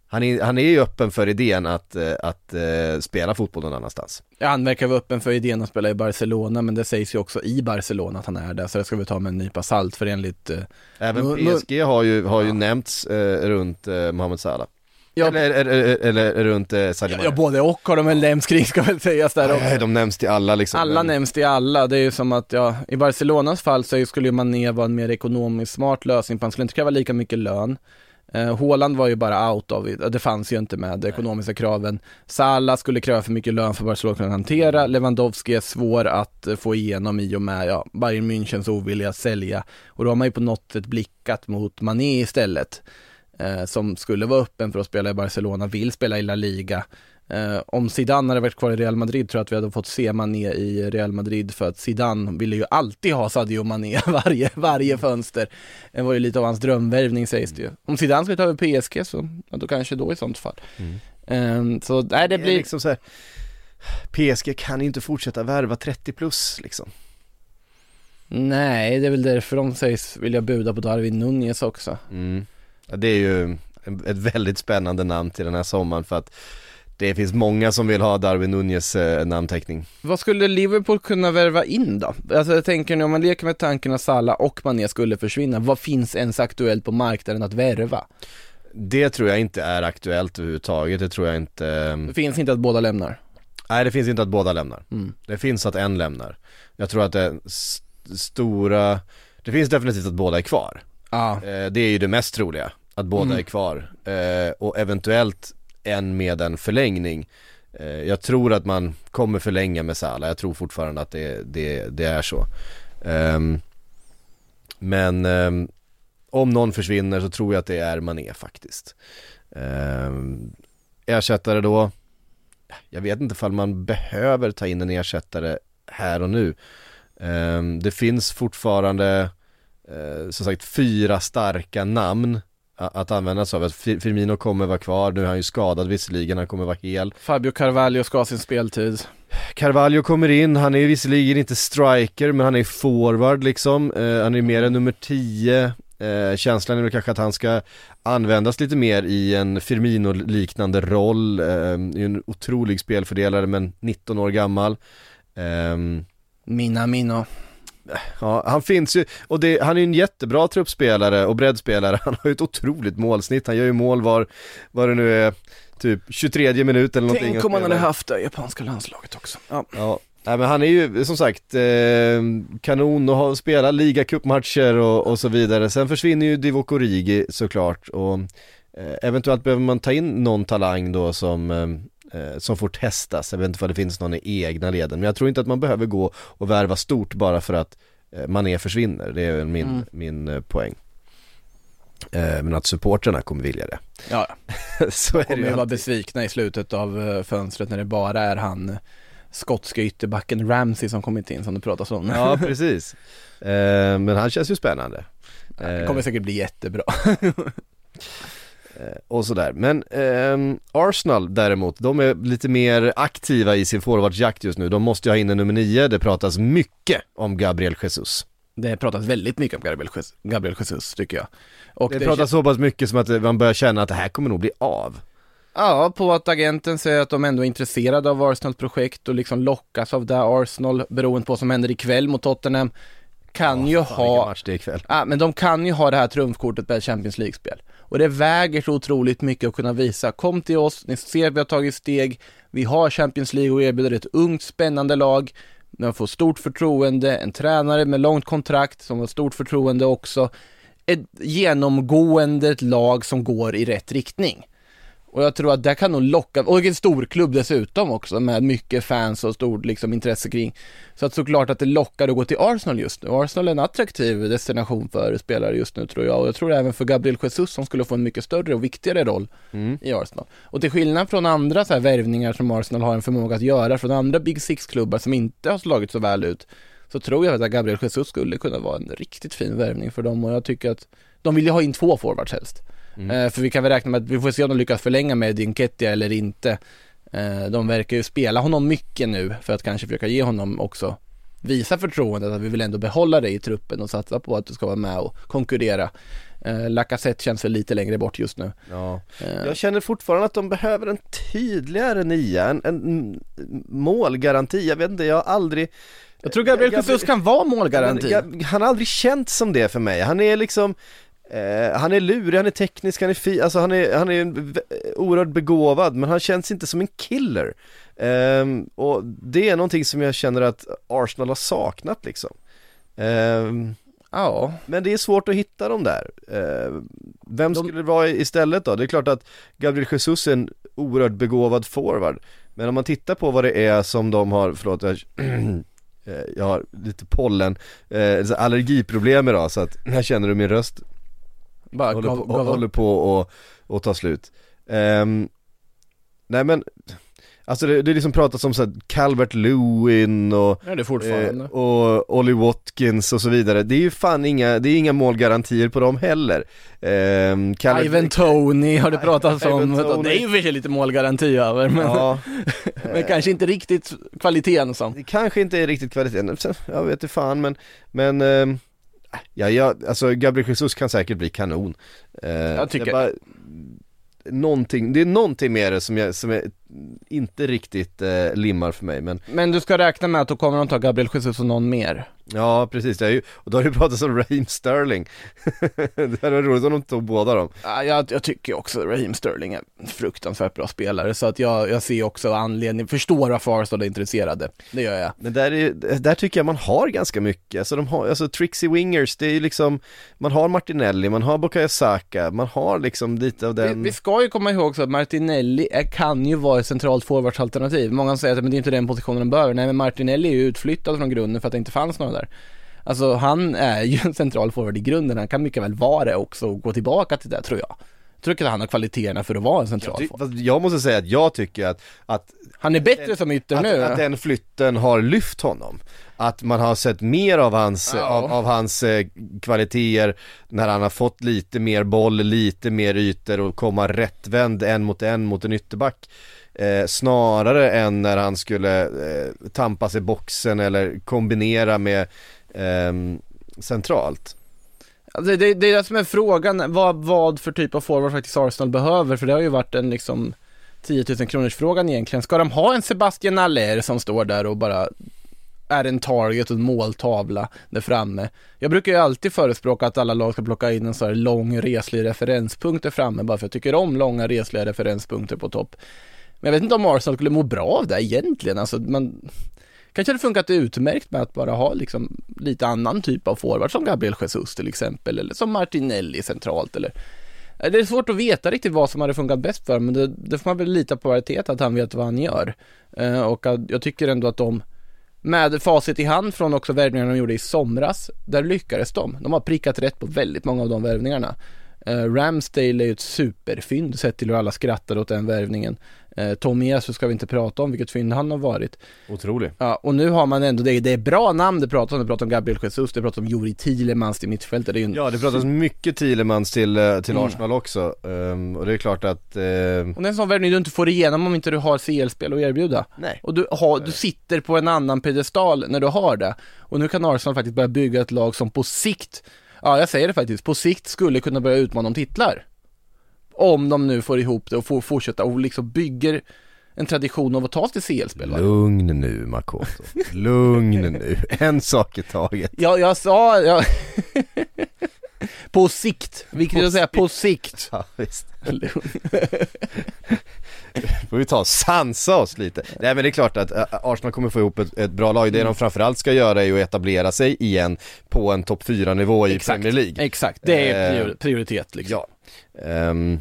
han är, han är ju öppen för idén att, eh, att eh, spela fotboll någon annanstans. Ja, han verkar vara öppen för idén att spela i Barcelona, men det sägs ju också i Barcelona att han är där, så det ska vi ta med en nypa salt, för enligt eh, Även PSG har ju, har ju Ja. nämnts eh, runt eh, Mohamed Salah. Ja. Eller, eller, eller, runt eh, Ja, både och har de väl nämnts kring ska väl sägas där också. Nej, de nämns till alla liksom. Alla men- nämns till alla, det är ju som att, ja, i Barcelonas fall så skulle ju Mané vara en mer ekonomiskt smart lösning, för han skulle inte kräva lika mycket lön. Eh, Haaland var ju bara out av det fanns ju inte med de ekonomiska kraven. Salah skulle kräva för mycket lön för Barcelona att kunna hantera, Lewandowski är svår att eh, få igenom i och med, ja, Bayern Münchens ovilja att sälja. Och då har man ju på något sätt blickat mot Mané istället, eh, som skulle vara öppen för att spela i Barcelona, vill spela i La Liga. Eh, om Zidane hade varit kvar i Real Madrid tror jag att vi hade fått se Mané i Real Madrid för att Zidane ville ju alltid ha Sadio Mané varje, varje fönster. Det var ju lite av hans drömvärvning sägs det ju. Om Zidane skulle ta över PSG så, ja, då kanske då i sånt fall. Eh, så nej det Det blir, liksom så här, PSG kan ju inte fortsätta värva 30 plus liksom. nej det är väl därför de sägs vilja buda på Darwin Nunez också. Mm. Ja, det är ju ett väldigt spännande namn till den här sommaren för att det finns många som vill ha Darwin Nunez eh, namnteckning. Vad skulle Liverpool kunna värva in då? Alltså jag tänker nu om man leker med tanken att Salah och Mané skulle försvinna, vad finns ens aktuellt på marknaden att värva? Det tror jag inte är aktuellt överhuvudtaget, det tror jag inte ehm, Det finns inte att båda lämnar. Nej det finns inte att båda lämnar. Mm. Det finns att en lämnar. Jag tror att det st- stora, det finns definitivt att båda är kvar. Ja, Eh, det är ju det mest troliga, att båda Mm. är kvar. Eh, och eventuellt än med en förlängning. Eh, jag tror att man kommer förlänga med Salah, jag tror fortfarande att det, det, det är så. Ehm, men ehm, om någon försvinner så tror jag att det är Mané faktiskt. Um, ersättare då? Jag vet inte ifall man behöver ta in en ersättare här och nu. Det finns fortfarande eh, som sagt fyra starka namn att använda sig av. Fir- Firmino kommer vara kvar, nu är han ju skadad visserligen, han kommer vara hel. Fabio Carvalho ska ha sin speltid. Carvalho kommer in, han är ju visserligen inte striker men han är forward liksom, eh, han är mer än nummer 10 eh, Känslan är väl kanske att han ska användas lite mer i en Firmino-liknande roll, ju en otrolig spelfördelare men 19 år gammal Ehm, Mina Mino. Ja, han finns ju, och det, han är ju en jättebra truppspelare och breddspelare, han har ju ett otroligt målsnitt, han gör ju mål var, vad det nu är, typ 23 minut eller någonting Tänk om man spela. hade haft det japanska landslaget också. Ja. Ja, nej men han är ju som sagt eh, kanon och har spelat ligacupmatcher och, och så vidare. Sen försvinner ju Divock Origi såklart och eh, eventuellt behöver man ta in någon talang då som eh, som får testas, jag vet inte vad det finns någon i egna leden, men jag tror inte att man behöver gå och värva stort bara för att eh, Mané försvinner, det är min, Mm. min eh, poäng. Eh, men att supporterna kommer vilja det. Ja, så är det kommer ju ju vara besvikna i slutet av eh, fönstret när det bara är han eh, skotska ytterbacken Ramsey som kommit in som det pratas om. Ja, precis. Eh, men han känns ju spännande. Det Eh, kommer säkert bli jättebra. Eh, och sådär. Men ehm, Arsenal däremot, de är lite mer aktiva i sin forwardsjakt just nu. De måste ju ha in en nummer nio, det pratas mycket om Gabriel Jesus. Det pratas väldigt mycket om Gabriel Jesus, Gabriel Jesus tycker jag. Och Det pratas så pass mycket som att eh, man börjar känna att det här kommer nog bli av. Ja, på att agenten säger att de ändå är intresserade av Arsenals projekt och liksom lockas av det Arsenal beroende på vad som händer ikväll mot Tottenham. Kan ju Fan, vilken ha, match det ikväll. ja, men de kan ju ha det här trumfkortet ett Champions League-spel. Och det väger så otroligt mycket att kunna visa, kom till oss, ni ser vi har tagit steg, vi har Champions League och erbjuder ett ungt spännande lag, de får stort förtroende, en tränare med långt kontrakt som har stort förtroende också, ett genomgående ett lag som går i rätt riktning. Och jag tror att det kan nog locka, och en stor klubb dessutom också med mycket fans och stort liksom intresse kring. Så att såklart att det lockar att gå till Arsenal just nu. Arsenal är en attraktiv destination för spelare just nu tror jag och jag tror även för Gabriel Jesus som skulle få en mycket större och viktigare roll Mm. i Arsenal. Och till skillnad från andra så här värvningar som Arsenal har en förmåga att göra från andra Big Six-klubbar som inte har slagit så väl ut så tror jag att Gabriel Jesus skulle kunna vara en riktigt fin värvning för dem och jag tycker att de vill ju ha in två forwards helst. Eh, för vi kan väl räkna med att vi får se om de lyckas förlänga med Dinketia eller inte. Eh, de verkar ju spela honom mycket nu för att kanske försöka ge honom också visa förtroendet att vi vill ändå behålla dig i truppen och satsa på att du ska vara med och konkurrera. Eh, Lacazette känns väl lite längre bort just nu. Ja. Jag känner fortfarande att de behöver en tydligare nia, en, en målgaranti, jag vet inte, jag har aldrig jag tror Gabriel Jesus kan vara målgaranti. Han har aldrig känt som det för mig, han är liksom eh, han är lurig, han är teknisk, han är fi, alltså han är, han är oerhört begåvad men han känns inte som en killer. Ehm, och det är någonting som jag känner att Arsenal har saknat liksom. Ehm, Ja, men det är svårt att hitta dem där. Ehm, vem De- skulle det vara istället då? Det är klart att Gabriel Jesus är en oerhört begåvad forward. Men om man tittar på vad det är som de har, förlåt jag, eh, jag har lite pollen, eh, allergiproblem idag så att jag känner hur min röst bara håller gav, på, gav, håller på att och ta slut. Ehm, nej men, alltså det, det är liksom pratats om så här Calvert Lewin och Ja. Eh, och Ollie Watkins och så vidare. Det är ju fan inga, det är inga målgarantier på dem heller. Ehm, Calvert- Ivan Tony har det pratats om, Ivan det är ju för sig lite målgaranti över men, Ja, men kanske inte riktigt kvaliteten som. det kanske inte är riktigt kvaliteten, jag vet inte fan men, men ehm, Ja, jag, alltså Gabriel Jesus kan säkert bli kanon. Eh, Jag tycker- det är bara, någonting, det är någonting med det som jag, som jag inte riktigt eh, limmar för mig men Men du ska räkna med att då kommer de ta Gabriel Jesus och någon mer. Ja precis, det är ju, och då har det pratats om Raheem Sterling Det hade varit roligt om de tog båda dem Ja, jag, jag tycker också Raheem Sterling är en fruktansvärt bra spelare så att jag, jag ser också anledning, förstår varför Arsenal är intresserade. Det gör jag. Men där, är, där tycker jag man har ganska mycket, alltså de har, alltså Trixie Wingers, det är ju liksom Man har Martinelli, man har Bukayo Saka, man har liksom lite av Vi, den vi ska ju komma ihåg så att Martinelli är, kan ju vara centralt forwardsalternativ. Många säger att men det är inte den positionen de behöver. Nej men Martinelli är ju utflyttad från grunden för att det inte fanns några där. Alltså han är ju en central forward i grunden, han kan mycket väl vara det också och gå tillbaka till det tror jag. Jag tror att han har kvaliteterna för att vara en central Ty- forward. fast Jag måste säga att jag tycker att, att, Han är bättre som ytter att, nu. att den flytten har lyft honom Att man har sett mer av hans, Ja. av, av hans eh, kvaliteter när han har fått lite mer boll, lite mer ytor och komma rättvänd en mot en mot en ytterback eh, Snarare än när han skulle eh, tampas i boxen eller kombinera med eh, centralt Det, det, det är det som är frågan, vad, vad för typ av forward faktiskt Arsenal behöver, för det har ju varit en liksom 10 000 kronors frågan egentligen. Ska de ha en Sebastian Aller som står där och bara är en target och en måltavla där framme? Jag brukar ju alltid förespråka att alla lag ska plocka in en sån här lång reslig referenspunkt där framme, bara för jag tycker om långa resliga referenspunkter på topp. Men jag vet inte om Arsenal skulle må bra av det egentligen, alltså man Kanske hade funkat utmärkt med att bara ha liksom lite annan typ av forward som Gabriel Jesus till exempel eller som Martinelli centralt eller Det är svårt att veta riktigt vad som hade funkat bäst för men det, det får man väl lita på Arteta att han vet vad han gör. Eh, och att, jag tycker ändå att de med facit i hand från också värvningarna de gjorde i somras, där lyckades de. De har prickat rätt på väldigt många av de värvningarna. Eh, Ramsdale är ju ett superfynd sett till hur alla skrattade åt den värvningen. Eh, Tommy Jesus ska vi inte prata om vilket fynd han har varit. Otrolig Ja, och nu har man ändå, det, det är bra namn det pratas om, det pratas om Gabriel Jesus, det pratas om Juri Thielemans till mittfältet, det är en Ja det pratas mycket Thielemans till, eh, till Mm. Arsenal också Ehm, och det är klart att, ehm, Och det är en sån värvning du inte får igenom om inte du har CL-spel att erbjuda. nej Och du, har, du sitter på en annan pedestal när du har det. Och nu kan Arsenal faktiskt börja bygga ett lag som på sikt, ja jag säger det faktiskt, på sikt skulle kunna börja utmana om titlar. Om de nu får ihop det och får fortsätta och liksom bygger en tradition av att ta sig till CL-spel. va? Lugn nu Makoto, lugn nu, en sak i taget. Ja, jag sa, jag... på sikt, vilket jag säga, på sikt. Ja visst Får vi ta och sansa oss lite Nej men det är klart att äh, Arsenal kommer få ihop ett, ett bra lag, det Mm. de framförallt ska göra är att etablera sig igen på en topp 4 nivå i Exakt. Premier League Exakt, det är Eh, prior- prioritet liksom. Ja Ehm,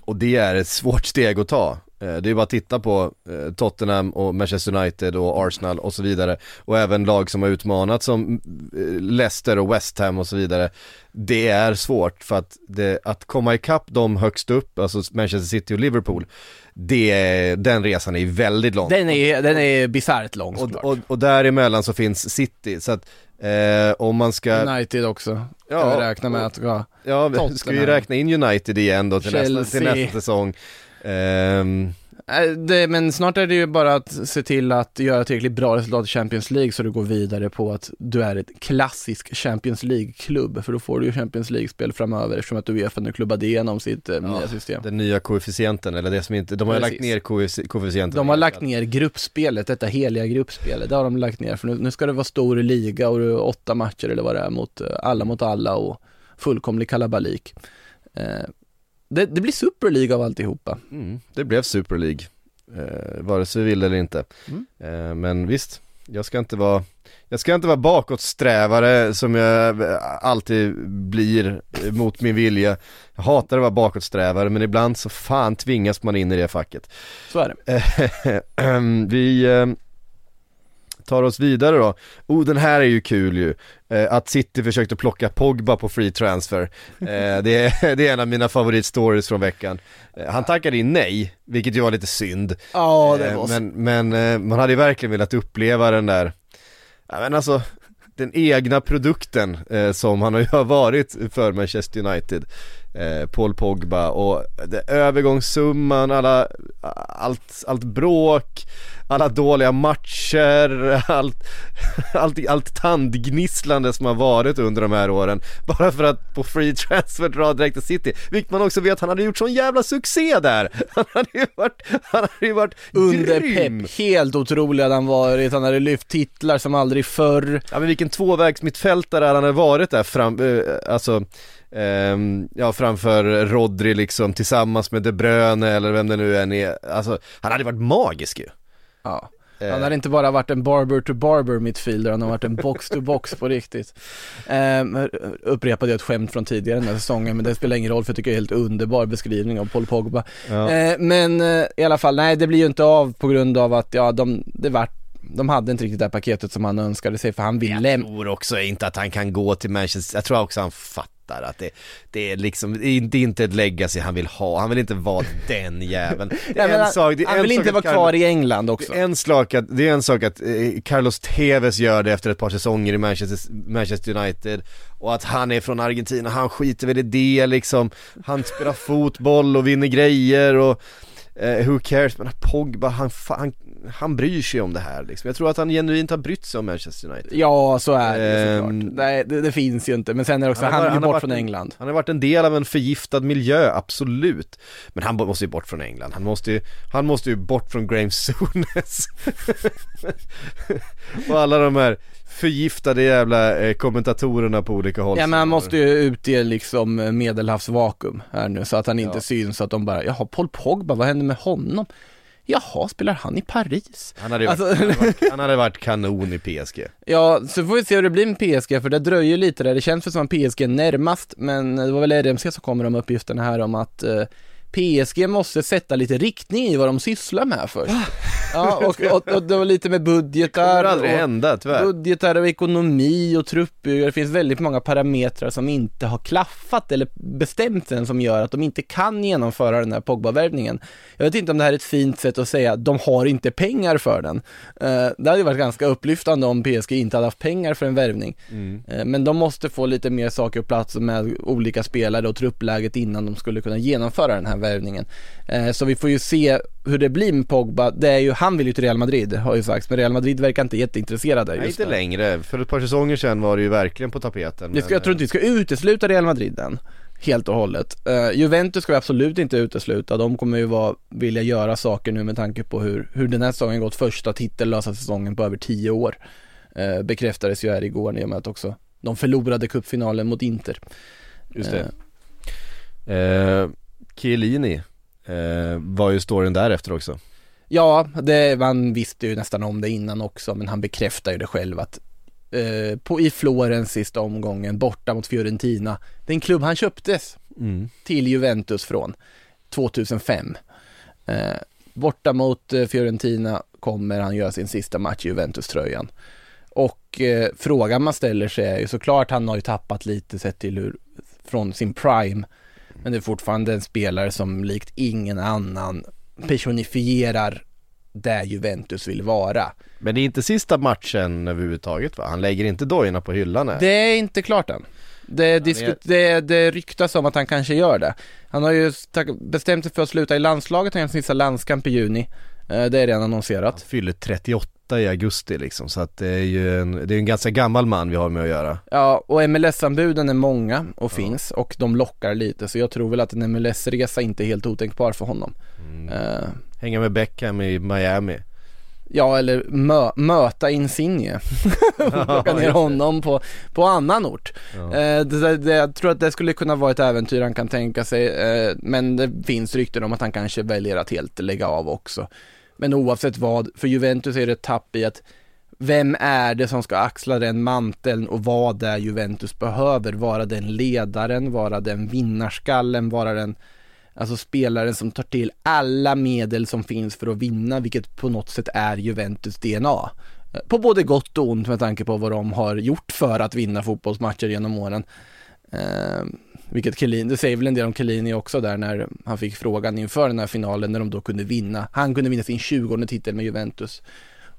Och det är ett svårt steg att ta. Eh, Det är bara att titta på eh, Tottenham och Manchester United och Arsenal och så vidare. Och även lag som har utmanat som eh, Leicester och West Ham och så vidare. Det är svårt för att, det, att komma ikapp dem högst upp, alltså Manchester City och Liverpool, det, den resan är väldigt lång. Den är, den är bisarrt lång och, såklart. och, och däremellan så finns City, så att eh, om man ska, United också, Ja, kan vi räkna med och- att ja. ja vi ska ju räkna in United igen då till, nästa, till nästa säsong. Äh, det, Men snart är det ju bara att se till att göra tillräckligt bra resultat i Champions League så du går vidare på att du är ett klassisk Champions League-klubb, för då får du ju Champions League-spel framöver eftersom att Uefa nu klubbade igenom sitt eh, nya system. den nya koefficienten, eller det som inte, de har Precis. lagt ner koeffici- koefficienten. De har lagt ner gruppspelet, detta heliga gruppspelet, det har de lagt ner för nu, nu ska det vara stor liga och det är åtta matcher eller vad det är mot eh, alla mot alla och fullkomlig kalabalik. Det, det blir Super League av alltihopa. Mm, det blev Super League, eh, vare sig vi vill eller inte. Mm. Eh, men visst, jag ska inte vara jag ska inte vara bakåtsträvare som jag eh, alltid blir eh, mot min vilja. Jag hatar att vara bakåtsträvare men ibland så fan tvingas man in i det facket. Så är det. Vi eh, tar oss vidare då. Oh den här är ju kul ju. Eh, Att City försökte plocka Pogba på free transfer. Eh, Det är, det är en av mina favoritstories från veckan. Eh, Han tackade in nej, vilket ju var lite synd. Ja, det Eh, var så. men, men eh, man hade ju verkligen velat uppleva den där, ja men alltså den egna produkten eh, som han har varit för Manchester United eh, Paul Pogba och det, övergångssumman, alla, allt, allt bråk, alla dåliga matcher, allt, allt, allt tandgnisslande som har varit under de här åren Bara för att på free transfer dra direkt till City, vilket man också vet han hade gjort sån jävla succé där! Han hade ju varit, han hade ju varit Under grym! Pep, helt otrolig hade han varit, han hade lyft titlar som aldrig förr. Ja men vilken tvåvägsmittfältare han hade varit där fram, eh, alltså ehm, ja framför Rodri liksom tillsammans med De Bruyne eller vem det nu än är, alltså han hade varit magisk ju Ja. Eh, Han har inte bara varit en barber to barber midfielder, han har varit en box to box på riktigt. Um, upprepade jag ett skämt från tidigare den här säsongen, men det spelar ingen roll för jag tycker det är en helt underbar beskrivning av Paul Pogba. ja. Eh, men eh, i alla fall, nej det blir ju inte av på grund av att, ja de, det vart, de hade inte riktigt det här paketet som han önskade sig för han vill Jag tror också inte att han kan gå till Manchester, jag tror också han fattar att det, det är liksom, det är inte- ett legacy han vill ha, han vill inte vara den jäveln. Men en sak, det är han en vill sak inte vara Carlo- kvar i England också. Det är en sak att, det är en sak att eh, Carlos Tevez gör det efter ett par säsonger i Manchester, Manchester United. Och att han är från Argentina, han skiter väl i det liksom. Han spelar fotboll och vinner grejer och eh, who cares, men Pogba han, han, han bryr sig om det här liksom Jag tror att han genuint har brytt sig om Manchester United Ja, så är det Ehm, såklart. Nej, det, det finns ju inte, men sen är det också, Han han, han har bort varit från en- England. Han har varit en del av en förgiftad miljö, absolut Men han måste ju bort från England, han måste ju, han måste ju bort från Graham Souness Och alla de här förgiftade jävla eh, kommentatorerna på olika håll Ja men han måste ju ut i liksom medelhavsvakuum här nu så att han inte Ja. syns så att de bara, jaha Paul Pogba, vad hände med honom? Jaha, spelar han i Paris? han hade, ju varit, Alltså- han, hade varit, han hade varit kanon i PSG Ja, så får vi se hur det blir med PSG för det dröjer lite där, det känns väl som att PSG är närmast men det var väl RMC som kom med de uppgifterna här om att eh, PSG måste sätta lite riktning i vad de sysslar med först. Ja, och, och, och det var lite med Det kommer budgetar aldrig och, hända tyvärr budgetar och ekonomi och truppbygge. Det finns väldigt många parametrar som inte har klaffat eller bestämt än som gör att de inte kan genomföra den här Pogba-värvningen. Jag vet inte om det här är ett fint sätt att säga att de har inte pengar för den. Eh, det hade ju varit ganska upplyftande om PSG inte hade haft pengar för en värvning. Mm. Eh, men de måste få lite mer saker på plats med olika spelare och truppläget innan de skulle kunna genomföra den här värvningen. Eh, så vi får ju se hur det blir med Pogba. Det är ju, han vill ju till Real Madrid har ju sagts, men Real Madrid verkar inte jätteintresserade Nej, just inte nu. längre, för ett par säsonger sedan var det ju verkligen på tapeten ska, men, jag tror inte vi ska utesluta Real Madrid än, helt och hållet. Eh, Juventus ska vi absolut inte utesluta, de kommer ju vara, vilja göra saker nu med tanke på hur, hur den här säsongen gått, första titellösa säsongen på över tio år. Eh, bekräftades ju här igår i och med att också de förlorade cupfinalen mot Inter. Just det Eh, eh, Chiellini eh, var ju storyn därefter också Ja, det, man visste ju nästan om det innan också, men han bekräftar ju det själv att eh, på, i Florens sista omgången, borta mot Fiorentina, den klubb han köptes mm. till Juventus från. 2005. Eh, borta mot eh, Fiorentina kommer han göra sin sista match i Juventus-tröjan. Och eh, frågan man ställer sig är ju såklart, han har ju tappat lite sett till hur, från sin prime. Men det är fortfarande en spelare som likt ingen annan personifierar där Juventus vill vara. Men det är inte sista matchen överhuvudtaget va? Han lägger inte dojorna på hyllan här. Det är inte klart än. Det, diskut, det, det ryktas om att han kanske gör det. Han har ju bestämt sig för att sluta i landslaget, han gör sin sista landskamp i juni. Eh, det är redan annonserat. Han fyller 38 i augusti liksom, så att det är ju en, det är en ganska gammal man vi har med att göra. Ja, och MLS-anbuden är många och finns och de lockar lite, så jag tror väl att en MLS-resa inte är helt otänkbar för honom. Mm. Uh, Hänga med Beckham i Miami. Ja, eller mö möta Insigne. Plocka ner honom på, på annan ort. Ja. Eh, det, det, jag tror att det skulle kunna vara ett äventyr han kan tänka sig, eh, men det finns rykten om att han kanske väljer att helt lägga av också. Men oavsett vad, för Juventus är det ett tapp i att vem är det som ska axla den manteln och vad är Juventus behöver? Vara den ledaren, vara den vinnarskallen, vara den Alltså spelaren som tar till alla medel som finns för att vinna, vilket på något sätt är Juventus DNA. På både gott och ont med tanke på vad de har gjort för att vinna fotbollsmatcher genom åren. Ehm, vilket Chiellini, det säger väl en del om Chiellini också där när han fick frågan inför den här finalen när de då kunde vinna. Han kunde vinna sin 20 titel med Juventus.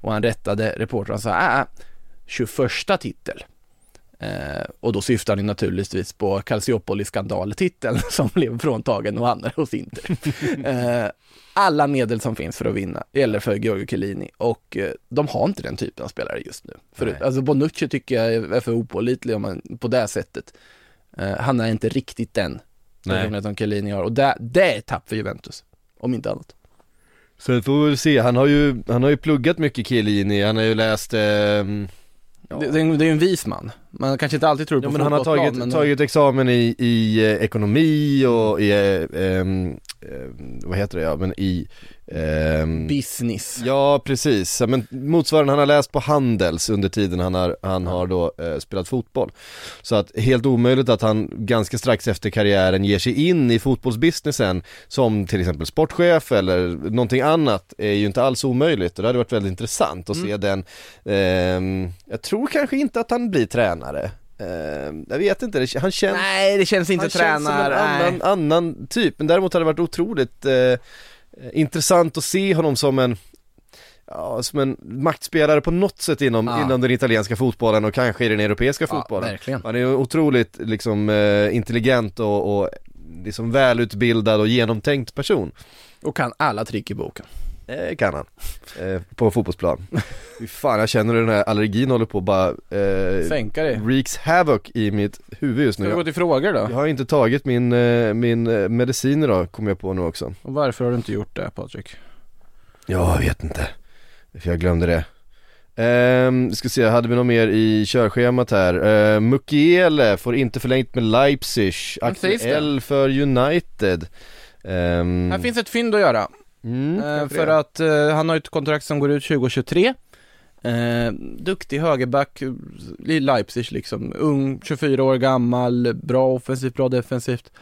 Och han rättade reportern och sa, äh, 21 titel. Eh, och då syftar ni naturligtvis på Calciopoli-skandaltiteln som blev fråntagen och hamnar hos Inter. eh, alla medel som finns för att vinna gäller för Giorgio Chiellini och eh, de har inte den typen av spelare just nu. För, alltså Bonucci tycker jag är för opålitlig om man, på det sättet. Eh, han är inte riktigt den personen som Chiellini har och det, det är ett tapp för Juventus, om inte annat. Så det får vi väl se, han har ju, han har ju pluggat mycket Chiellini, han har ju läst eh Ja. Det, det, är ju en vis man. Man kanske inte alltid tror på ja, men han har tagit, men... tagit examen i, i eh, ekonomi och i, eh, eh, vad heter det, ja men i Business. Ja precis, men motsvarande han har läst på Handels under tiden han har, han har då eh, spelat fotboll. Så att helt omöjligt att han ganska strax efter karriären ger sig in i fotbollsbusinessen Som till exempel sportchef eller någonting annat är ju inte alls omöjligt. Och det hade varit väldigt intressant att mm. se den eh, Jag tror kanske inte att han blir tränare Uh, jag vet inte, han känns Nej det känns inte tränare Han känns som en annan, annan, typ, men däremot hade det varit otroligt Eh, intressant att se honom som en Ja, som en maktspelare på något sätt inom, ja. inom den italienska fotbollen och kanske i den europeiska ja, fotbollen. Verkligen. Han är otroligt liksom eh, intelligent och, och liksom välutbildad och genomtänkt person. Och kan alla trick i boken. Eh, kan han. Eh, på fotbollsplan. Fy fan, jag känner hur den här allergin håller på att bara eh, Sänka dig. Wreaks havoc i mitt huvud just nu. Ska vi gå till frågor då? Jag har inte tagit min, eh, min eh, medicin idag, kommer jag på nu också. Och varför har du inte gjort det Patrik? Ja, jag vet inte. För jag glömde det. Um, ska se, hade vi något mer i körschemat här? Uh, Mukiele får inte förlängt med Leipzig, aktuell för United. Um, här finns ett fynd att göra. Mm, eh, för att eh, han har ett kontrakt som går ut 2023. Eh, duktig högerback i Leipzig liksom, ung, 24 år gammal, bra offensivt, bra defensivt.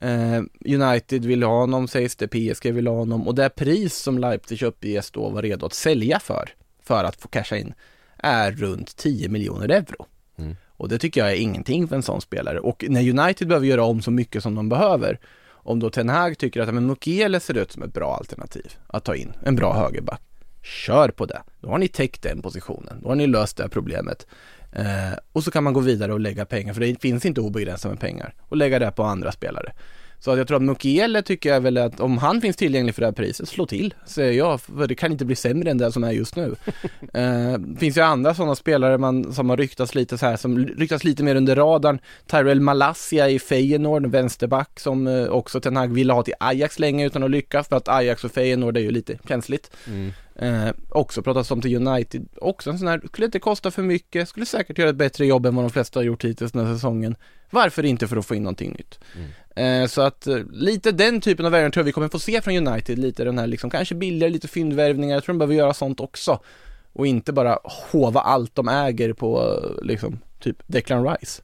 Eh, United vill ha honom sägs det, PSG vill ha honom och det pris som Leipzig uppges då var redo att sälja för, för att få casha in, är runt 10 miljoner euro. Mm. Och det tycker jag är ingenting för en sån spelare. Och när United behöver göra om så mycket som de behöver, om då Ten Hag tycker att men Mukiele ser ut som ett bra alternativ att ta in, en bra högerback. Kör på det. Då har ni täckt den positionen. Då har ni löst det problemet. Eh, och så kan man gå vidare och lägga pengar, för det finns inte obegränsat med pengar, och lägga det på andra spelare. Så att jag tror att Mukiele tycker jag väl att om han finns tillgänglig för det här priset, slå till, säger jag, för det kan inte bli sämre än det som är just nu. eh, finns ju andra sådana spelare man, som har ryktats lite så här, som ryktas lite mer under radarn. Tyrell Malassia i Feyenoord, vänsterback, som eh, också Ten Hag ville ha till Ajax länge utan att lyckas, för att Ajax och Feyenoord är ju lite känsligt. Mm. Eh, också pratats om till United, också en sån här, skulle inte kosta för mycket, skulle säkert göra ett bättre jobb än vad de flesta har gjort hittills den här säsongen. Varför inte för att få in någonting nytt? Mm. Eh, så att eh, lite den typen av värvningar tror jag vi kommer få se från United, lite den här liksom kanske billigare, lite fyndvärvningar, jag tror de behöver göra sånt också. Och inte bara hova allt de äger på eh, liksom typ Declan Rice.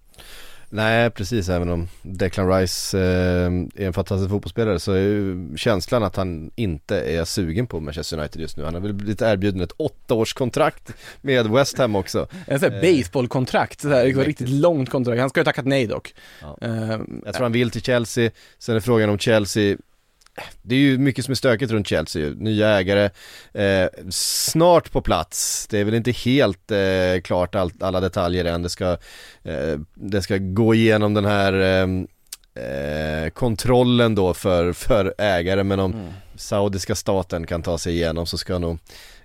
Nej precis, även om Declan Rice eh, är en fantastisk fotbollsspelare så är ju känslan att han inte är sugen på Manchester United just nu. Han har väl blivit erbjuden ett åttaårskontrakt med West Ham också. En sån här Eh, baseballkontrakt, så liksom, riktigt långt kontrakt. Han ska ju tackat nej dock. Ja. Eh, Jag tror han vill till Chelsea, sen är frågan om Chelsea det är ju mycket som är stökigt runt Chelsea nya ägare, eh, snart på plats, det är väl inte helt eh, klart all, alla detaljer än, det ska, eh, det ska gå igenom den här eh, eh, kontrollen då för, för ägare. Men om Mm. saudiska staten kan ta sig igenom så ska nog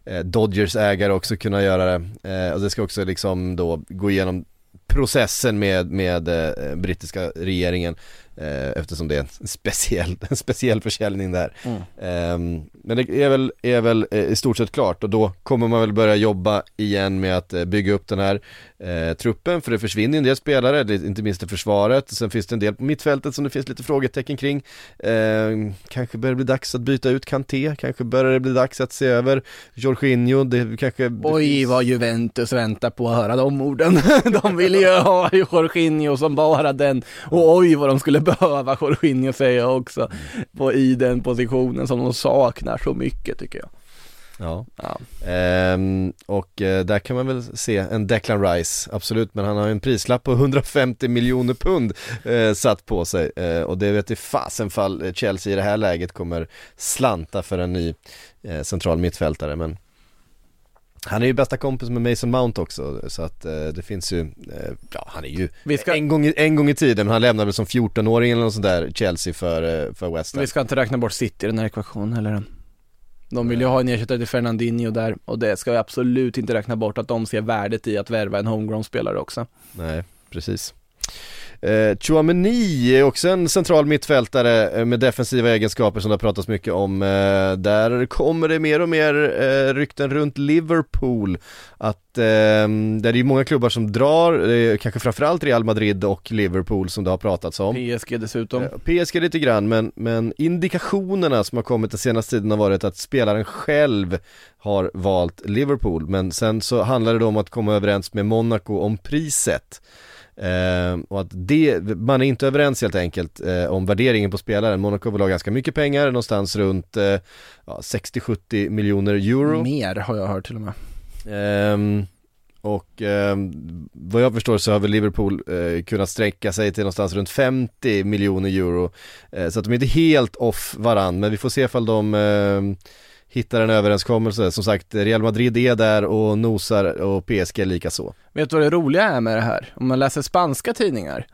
eh, Dodgers ägare också kunna göra det. Eh, och det ska också liksom då gå igenom processen med, med eh, brittiska regeringen eftersom det är en speciell, en speciell försäljning där. Mm. Ehm, men det är väl, är väl eh, i stort sett klart och då kommer man väl börja jobba igen med att eh, bygga upp den här eh, truppen för det försvinner en del spelare, det inte minst i försvaret, sen finns det en del på mittfältet som det finns lite frågetecken kring. Ehm, kanske börjar det bli dags att byta ut Kanté, kanske börjar det bli dags att se över Jorginho, det kanske Oj vad Juventus väntar på att höra de orden. De vill ju ha Jorginho som bara den. Och oj vad de skulle behöva Jorginho säga också. På, I den positionen som de saknar så mycket tycker jag. Ja. Ja. Ehm, och eh, där kan man väl se en Declan Rice, absolut, men han har ju en prislapp på 150 miljoner pund eh, satt på sig eh, och det vet i fasen fall Chelsea i det här läget kommer slanta för en ny eh, central mittfältare men han är ju bästa kompis med Mason Mount också så att eh, det finns ju, eh, ja han är ju ska- en, gång i, en gång i tiden, han lämnade väl som 14-åring eller något sånt där Chelsea för, eh, för West Ham. Vi ska inte räkna bort City i den här ekvationen eller? De vill ju ha en ersättare till Fernandinho där och det ska vi absolut inte räkna bort att de ser värdet i att värva en homegrown-spelare också. Nej, precis. Eh, Chouameni är också en central mittfältare eh, med defensiva egenskaper som det har pratats mycket om. Eh, där kommer det mer och mer eh, rykten runt Liverpool. Att eh, där är ju många klubbar som drar, eh, kanske framförallt Real Madrid och Liverpool som det har pratats om. PSG dessutom. Eh, PSG lite grann men, men indikationerna som har kommit den senaste tiden har varit att spelaren själv har valt Liverpool men sen så handlar det då om att komma överens med Monaco om priset. Eh, och att det, man är inte överens helt enkelt eh, om värderingen på spelaren. Monaco vill ha ganska mycket pengar, någonstans runt eh, ja, 60-70 miljoner euro. Mer har jag hört till och med. Ehm, och ehm, vad jag förstår så har väl Liverpool eh, kunnat sträcka sig till någonstans runt 50 miljoner euro. Eh, så att de är inte helt off varann, men vi får se ifall de ehm, hittar en överenskommelse. Som sagt, Real Madrid är där och nosar och PSG lika så. Vet du vad det roliga är med det här? Om man läser spanska tidningar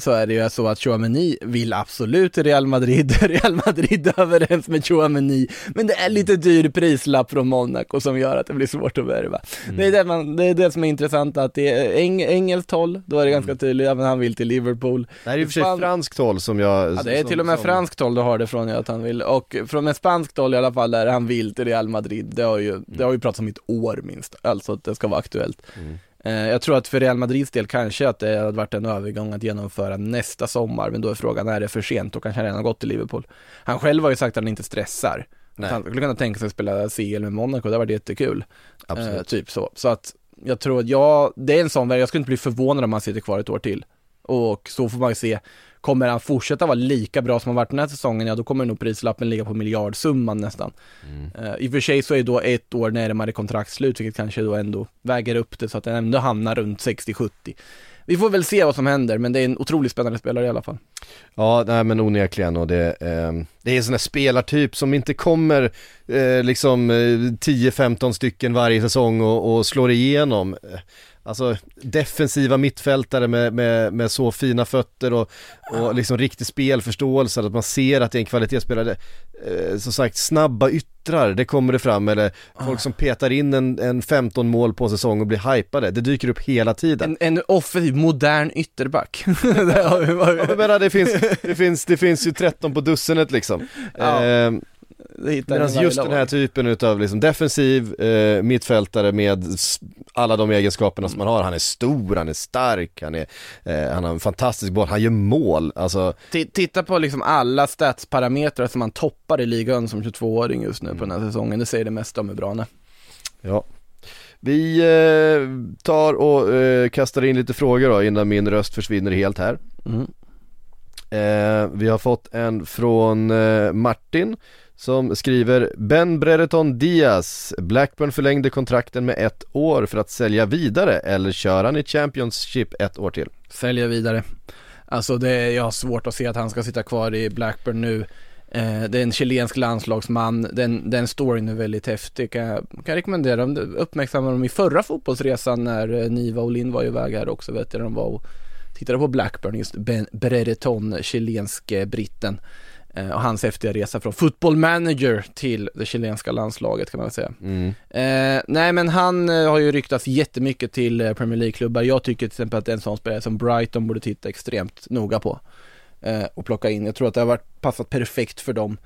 så är det ju så att Chouameni vill absolut Real Madrid, Real Madrid överens med Chouameni, men det är lite dyr prislapp från Monaco som gör att det blir svårt att värva. Det, är det, man, det är det som är intressant, att det är eng, engelskt håll, då är det ganska tydligt, även han vill till Liverpool. Det här är ju för sig Fan. franskt håll som jag... Ja det är till och med som- franskt håll du har det från att han vill, och från ett spanskt håll i alla fall där han vill till Real Madrid, det har ju, det har ju pratats om i ett år minst, alltså att det ska vara aktuellt. Mm. Eh, jag tror att för Real Madrids del kanske att det hade varit en övergång att genomföra nästa sommar, men då är frågan, är det för sent? Då kanske han redan har gått till Liverpool. Han själv har ju sagt att han inte stressar. Nej. Han skulle kunna tänka sig att spela CL med Monaco, det har varit jättekul. Eh, typ så. Så att jag tror att jag, det är en sån väg, jag skulle inte bli förvånad om han sitter kvar ett år till. Och så får man ju se, kommer han fortsätta vara lika bra som han varit den här säsongen, ja då kommer nog prislappen ligga på miljardsumman nästan. Eh, I och för sig så är då ett år närmare kontraktslut, vilket kanske då ändå väger upp det så att den ändå hamnar runt 60-70. Vi får väl se vad som händer, men det är en otroligt spännande spelare i alla fall. Ja, nej men onekligen och det, ehm, det är en sån här spelartyp som inte kommer eh, liksom eh, 10-15 stycken varje säsong och, och slår igenom. Eh, Alltså defensiva mittfältare med, med, med så fina fötter och, och liksom riktig spelförståelse, att man ser att det är en kvalitetsspelare. Eh, som sagt, snabba yttrar, det kommer det fram, eller folk som petar in en, en 15 mål på säsong och blir hypade, det dyker upp hela tiden. En, en offensiv, modern ytterback. Ja, menar, det finns, det finns, det finns ju 13 på dussinet liksom. Ja. Medan just den här typen utav liksom defensiv eh, mittfältare med alla de egenskaperna som han har, han är stor, han är stark, han, är, eh, han har en fantastisk boll, han gör mål, alltså Ti- Titta på liksom alla statsparametrar som han toppar i ligan som 22-åring just nu på den här säsongen, det säger det mesta om hur bra han är. ja. Vi eh, tar och eh, kastar in lite frågor då innan min röst försvinner helt här. Mm. Eh, vi har fått en från eh, Martin som skriver Ben Brereton Diaz, Blackburn förlängde kontrakten med ett år för att sälja vidare eller kör han i Championship ett år till? Sälja vidare. Alltså det, är- jag har svårt att se att han ska sitta kvar i Blackburn nu. Eh, det är en chilensk landslagsman, den, den storyn är väldigt häftig. Kan jag kan rekommendera dem, uppmärksamma dem i förra fotbollsresan när eh, Niva och Linn var iväg här också vet jag, de var och tittade på Blackburn, just Ben Brereton, chilensk eh, britten. Eh, och hans häftiga resa från football manager till det chilenska landslaget kan man väl säga. Mm. Eh, nej men han eh, har ju ryktats jättemycket till eh, Premier League-klubbar. Jag tycker till exempel att en sån spelare som Brighton borde titta extremt noga på. Eh, och plocka in. Jag tror att det har varit passat perfekt för dem.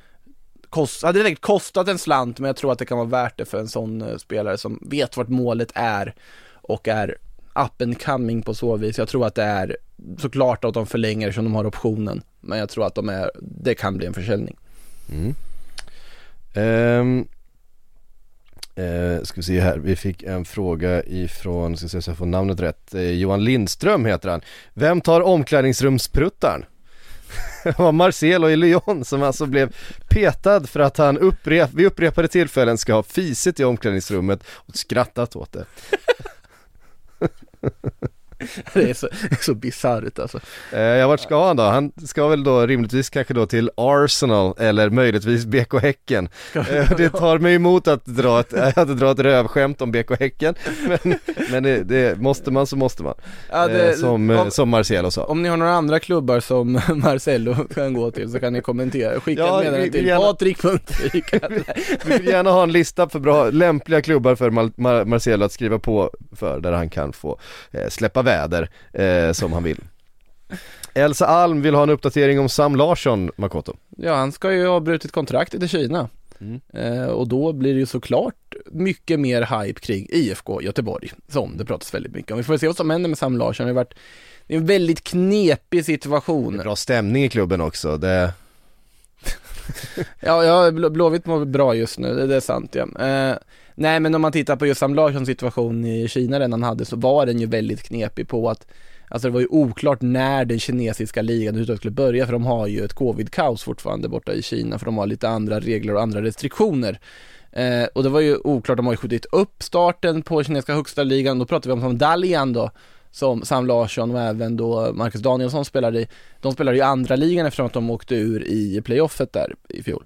Kost, hade det säkert kostat en slant men jag tror att det kan vara värt det för en sån spelare som vet vart målet är och är up and coming på så vis. Jag tror att det är såklart att de förlänger som de har optionen. Men jag tror att de är, det kan bli en försäljning. Mm. Ehm, eh, ska vi se här, vi fick en fråga ifrån, ska se så jag får namnet rätt, eh, Johan Lindström heter han. Vem tar omklädningsrumspruttaren? Det var Marcelo i Lyon som alltså blev petad för att han upprep, vid upprepade tillfällen ska ha fisit i omklädningsrummet och skrattat åt det. Det är så, så bisarrt alltså. Eh, ja, vart ska han då? Han ska väl då rimligtvis kanske då till Arsenal eller möjligtvis BK Häcken. Eh, det tar mig emot att dra ett, att dra ett rövskämt om BK Häcken, men, men det, det, måste man så måste man. Ja, det- eh, som, om- som Marcelo sa. Om ni har några andra klubbar som Marcello kan gå till så kan ni kommentera, skicka Ja, ett meddelande till gärna- Patrik.vik Vi vill gärna ha en lista för bra, lämpliga klubbar för Mar- Mar- Marcelo att skriva på för, där han kan få släppa väder eh, som han vill. Elsa Alm vill ha en uppdatering om Sam Larsson, Makoto. Ja, han ska ju ha brutit kontraktet i Kina. Mm. Eh, och då blir det ju såklart mycket mer hype kring IFK Göteborg, som det pratas väldigt mycket om. Vi får se vad som händer med Sam Larsson. Det har varit det är en väldigt knepig situation. Bra stämning i klubben också, det, Ja, ja Blå- Blåvitt mår bra just nu, det, det är sant ja. Eh, nej men om man tittar på just Sam Larssons situation i Kina den han hade så var den ju väldigt knepig på att Alltså det var ju oklart när den kinesiska ligan överhuvudtaget skulle börja för de har ju ett covid-kaos fortfarande borta i Kina för de har lite andra regler och andra restriktioner. Eh, och det var ju oklart, de har ju skjutit upp starten på kinesiska högsta ligan, då pratar vi om som Dalian då som Sam Larsson och även då Marcus Danielsson spelade i. De spelade i andra ligan eftersom att de åkte ur i playoffet där i fjol.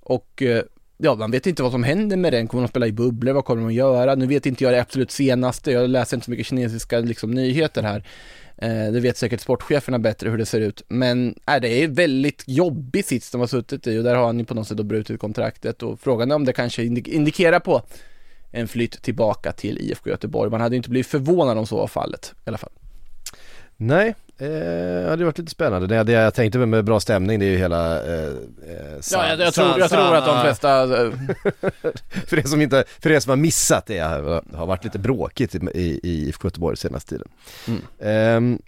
Och eh, ja, man vet inte vad som händer med den. Kommer de spela i bubblor? Vad kommer de att göra? Nu vet inte jag det absolut senaste. Jag läser inte så mycket kinesiska liksom, nyheter här. Eh, det vet säkert sportcheferna bättre hur det ser ut. Men äh, det är en väldigt jobbig sits de har suttit i och där har han ju på något sätt då brutit kontraktet och frågan är om det kanske indikerar på en flytt tillbaka till IFK Göteborg. Man hade ju inte blivit förvånad om så var fallet i alla fall. nej, eh, det hade varit lite spännande. Det, det jag tänkte med, bra stämning det är ju hela eh, eh, Sa- Ja, jag, jag, tror, jag tror att de flesta, eh, För er som inte, för er som har missat det har har varit lite bråkigt i, i, i IFK Göteborg senaste tiden. Mm. Ehm,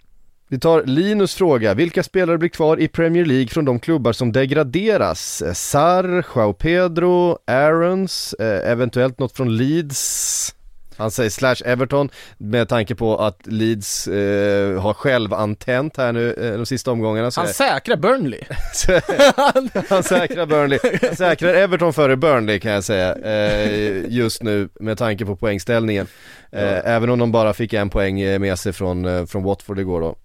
vi tar Linus fråga, vilka spelare blir kvar i Premier League från de klubbar som degraderas? Eh, Sar, Joao Pedro, Aarons, eh, eventuellt något från Leeds? Han säger slash Everton med tanke på att Leeds eh, har själv antänt här nu eh, de sista omgångarna. Så han säkrar Burnley. han säkrar Burnley, han säkrar Everton före Burnley kan jag säga eh, just nu med tanke på poängställningen. Eh, även om de bara fick en poäng eh, med sig från, eh, från Watford igår då.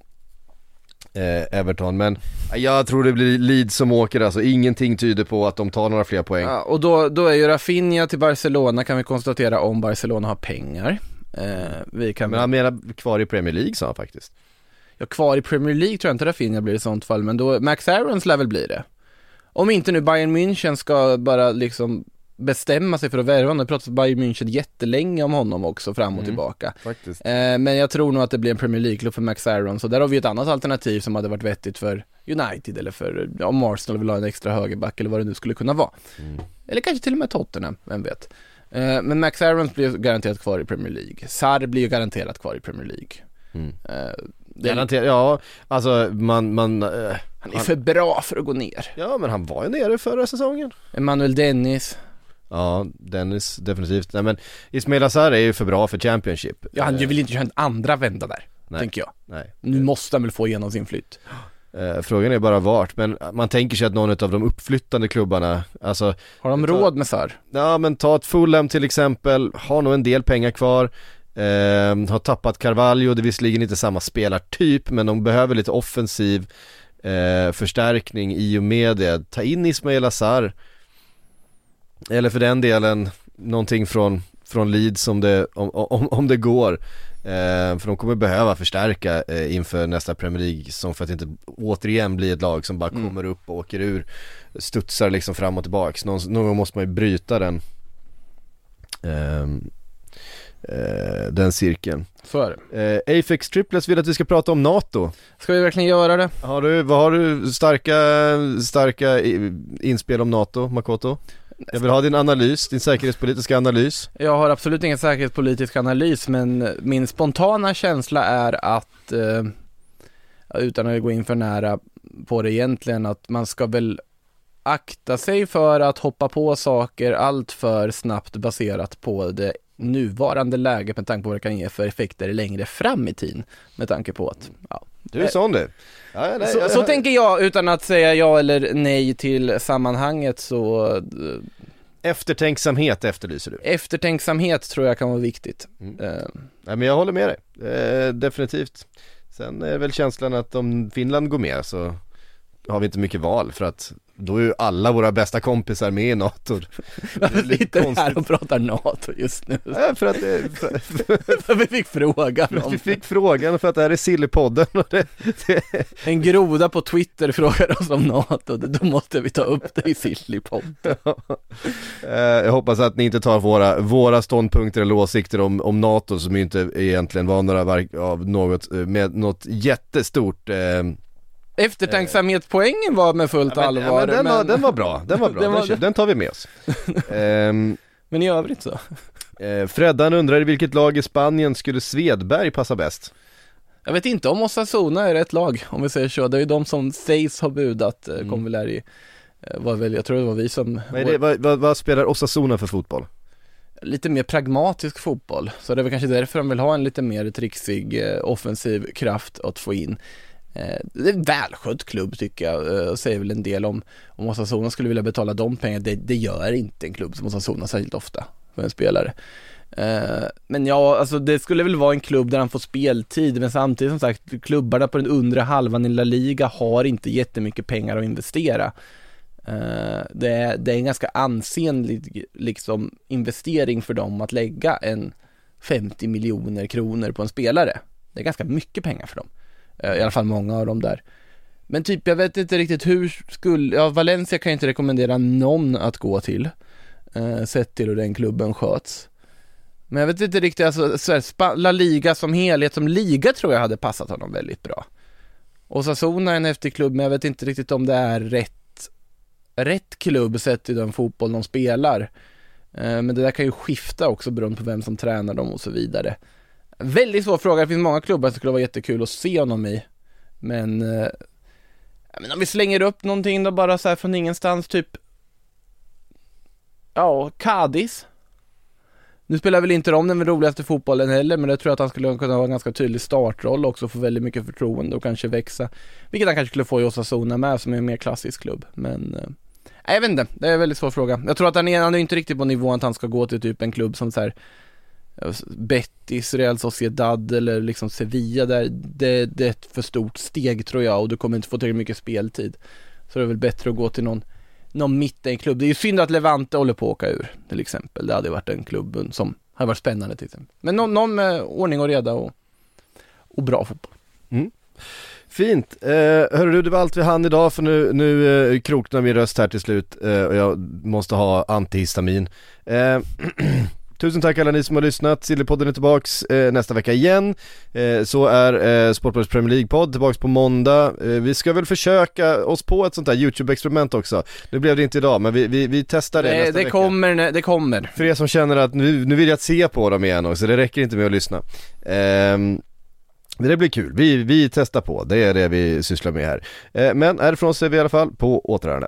Eh, Everton, men eh, jag tror det blir Leeds som åker alltså, ingenting tyder på att de tar några fler poäng. Ja, och då, då är ju Rafinha till Barcelona kan vi konstatera om Barcelona har pengar. Eh, vi kan Men han menar kvar i Premier League sa han faktiskt. Ja, kvar i Premier League tror jag inte Rafinha blir i sånt fall, men då, Max Aarons lär väl bli det. Om inte nu Bayern München ska bara liksom bestämma sig för att värva honom, det pratas Bayern München jättelänge om honom också fram och Mm. tillbaka. Faktiskt. Eh, men jag tror nog att det blir en Premier League-klubb för Max Aarons, och där har vi ett annat alternativ som hade varit vettigt för United eller för, ja, om Arsenal vill ha en extra högerback eller vad det nu skulle kunna vara. Mm. Eller kanske till och med Tottenham, vem vet. Eh, men Max Aarons blir garanterat kvar i Premier League. Sarr blir ju garanterat kvar i Premier League. Mm. Eh, det Garanterat, ja alltså man, man eh, han är för bra för att gå ner. Ja men han var ju nere förra säsongen. Emanuel Dennis. Ja, Dennis definitivt. Nej men Ismail Azar är ju för bra för Championship. Ja, han vill inte köra en andra vända där, Nej. tänker jag. Nej. Nu måste han väl få igenom sin flytt. Eh, frågan är bara vart, men man tänker sig att någon av de uppflyttande klubbarna, alltså Har de tar- råd med Sar? Ja men ta ett Fulham till exempel, har nog en del pengar kvar eh, Har tappat Carvalho, det är visserligen inte samma spelartyp men de behöver lite offensiv eh, förstärkning i och med det Ta in Ismail Azar Eller för den delen någonting från, från Leeds om det, om, om, om det går eh, För de kommer behöva förstärka eh, inför nästa Premier League-säsong för att inte återigen bli ett lag som bara Mm. kommer upp och åker ur Studsar liksom fram och tillbaks, någon, någon gång måste man ju bryta den ehm, eh, Den cirkeln Så är det. eh, Afex Triplets vill att vi ska prata om NATO Ska vi verkligen göra det? Har du, vad har du starka, starka inspel om NATO, Makoto? Jag vill ha din analys, din säkerhetspolitiska analys Jag har absolut ingen säkerhetspolitisk analys men min spontana känsla är att, eh, utan att gå in för nära på det egentligen, att man ska väl akta sig för att hoppa på saker allt för snabbt baserat på det nuvarande läget med tanke på vad det kan ge för effekter längre fram i tiden. Med tanke på att, ja. Du är sån du ja, ja, nej, Så, jag- så tänker jag utan att säga ja eller nej till sammanhanget så eh, Eftertänksamhet efterlyser du eftertänksamhet tror jag kan vara viktigt. Mm. Eh, Nej men jag håller med dig, eh, definitivt Sen är väl känslan att om Finland går med så har vi inte mycket val för att då är ju alla våra bästa kompisar med i NATO Varför sitter vi här och pratar NATO just nu? Ja, för att det, för, För vi fick frågan för att vi om fick frågan för att det här är Sillypodden och det, det, En groda på Twitter frågar oss om NATO, då måste vi ta upp det i Sillypodden. eh, Jag hoppas att ni inte tar våra, våra ståndpunkter eller åsikter om, om NATO som ju inte egentligen var några av något, eh, med något jättestort eh, Eftertänksamhetspoängen var med fullt ja, men, allvar, ja, men den, men, Var, den var bra, den var bra, Den var- den, tar vi med oss Ehm, men i övrigt så. Eh, Freddan undrar i vilket lag i Spanien skulle Svedberg passa bäst? Jag vet inte om Osasuna är rätt lag, om vi säger så. Det är ju de som sägs ha budat, mm. Mm. Convilleri. Eh, Var väl, jag tror det var vi som, Vad, är det, vad, vad, vad spelar Osasuna för fotboll? lite mer pragmatisk fotboll. Så det är väl kanske därför de vill ha en lite mer trixig eh, offensiv kraft att få in. Det är en välskött klubb tycker jag, eh, och säger väl en del om, om Osasuna skulle vilja betala de pengarna. Det, det gör inte en klubb som Osasuna särskilt ofta för en spelare. Eh, men ja, alltså det skulle väl vara en klubb där han får speltid, men samtidigt som sagt, klubbarna på den undre halvan i La Liga har inte jättemycket pengar att investera. Eh, det, är, det är en ganska ansenlig liksom, investering för dem att lägga en 50 miljoner kronor på en spelare. Det är ganska mycket pengar för dem. Eh, I alla fall många av dem där. Men typ, jag vet inte riktigt hur skulle, ja Valencia kan jag inte rekommendera någon att gå till. Eh, sett till hur den klubben sköts. Men jag vet inte riktigt, alltså så här, La Liga som helhet, som liga tror jag hade passat honom väldigt bra. Och Sassona är en häftig klubb, men jag vet inte riktigt om det är rätt, rätt klubb sett till den fotboll de spelar. Eh, Men det där kan ju skifta också beroende på vem som tränar dem och så vidare. Väldigt svår fråga, det finns många klubbar som skulle vara jättekul att se honom i. Men, eh, men om vi slänger upp någonting då bara så här från ingenstans, typ Ja, Cadiz. Nu spelar väl inte de den roligaste fotbollen heller, men jag tror att han skulle kunna ha en ganska tydlig startroll också, få väldigt mycket förtroende och kanske växa. Vilket han kanske skulle få i Osasuna med, som är en mer klassisk klubb. Men, eh, nej, jag vet inte, det är en väldigt svår fråga. Jag tror att han är, han är inte riktigt på nivån att han ska gå till typ en klubb som så här Eh, Betis, Real Sociedad eller liksom Sevilla där, det, det är ett för stort steg tror jag och du kommer inte få tillräckligt mycket speltid. Så det är väl bättre att gå till någon någon mittenklubb. Det är ju synd att Levante håller på att åka ur till exempel. Det hade varit en klubb som hade varit spännande till exempel. Men någon, någon med ordning och reda och, och bra fotboll. Mm. Fint, eh, hörru du det var allt vi hann idag för nu, nu eh, kroknar min röst här till slut eh, och jag måste ha antihistamin eh, Tusen tack alla ni som har lyssnat, Sillypodden är tillbaks eh, nästa vecka igen. Eh, Så är eh, Sportbladets Premier League-podd tillbaks på måndag. Eh, Vi ska väl försöka oss på ett sånt här YouTube-experiment också. Nu blev det inte idag men vi, vi, vi testar det, Det, nästa det vecka. kommer, det kommer. För er som känner att nu, nu vill jag se på dem igen också, det räcker inte med att lyssna. Ehm, det blir kul, vi, vi testar på, det är det vi sysslar med här. Eh, men härifrån ser vi i alla fall på återhörande.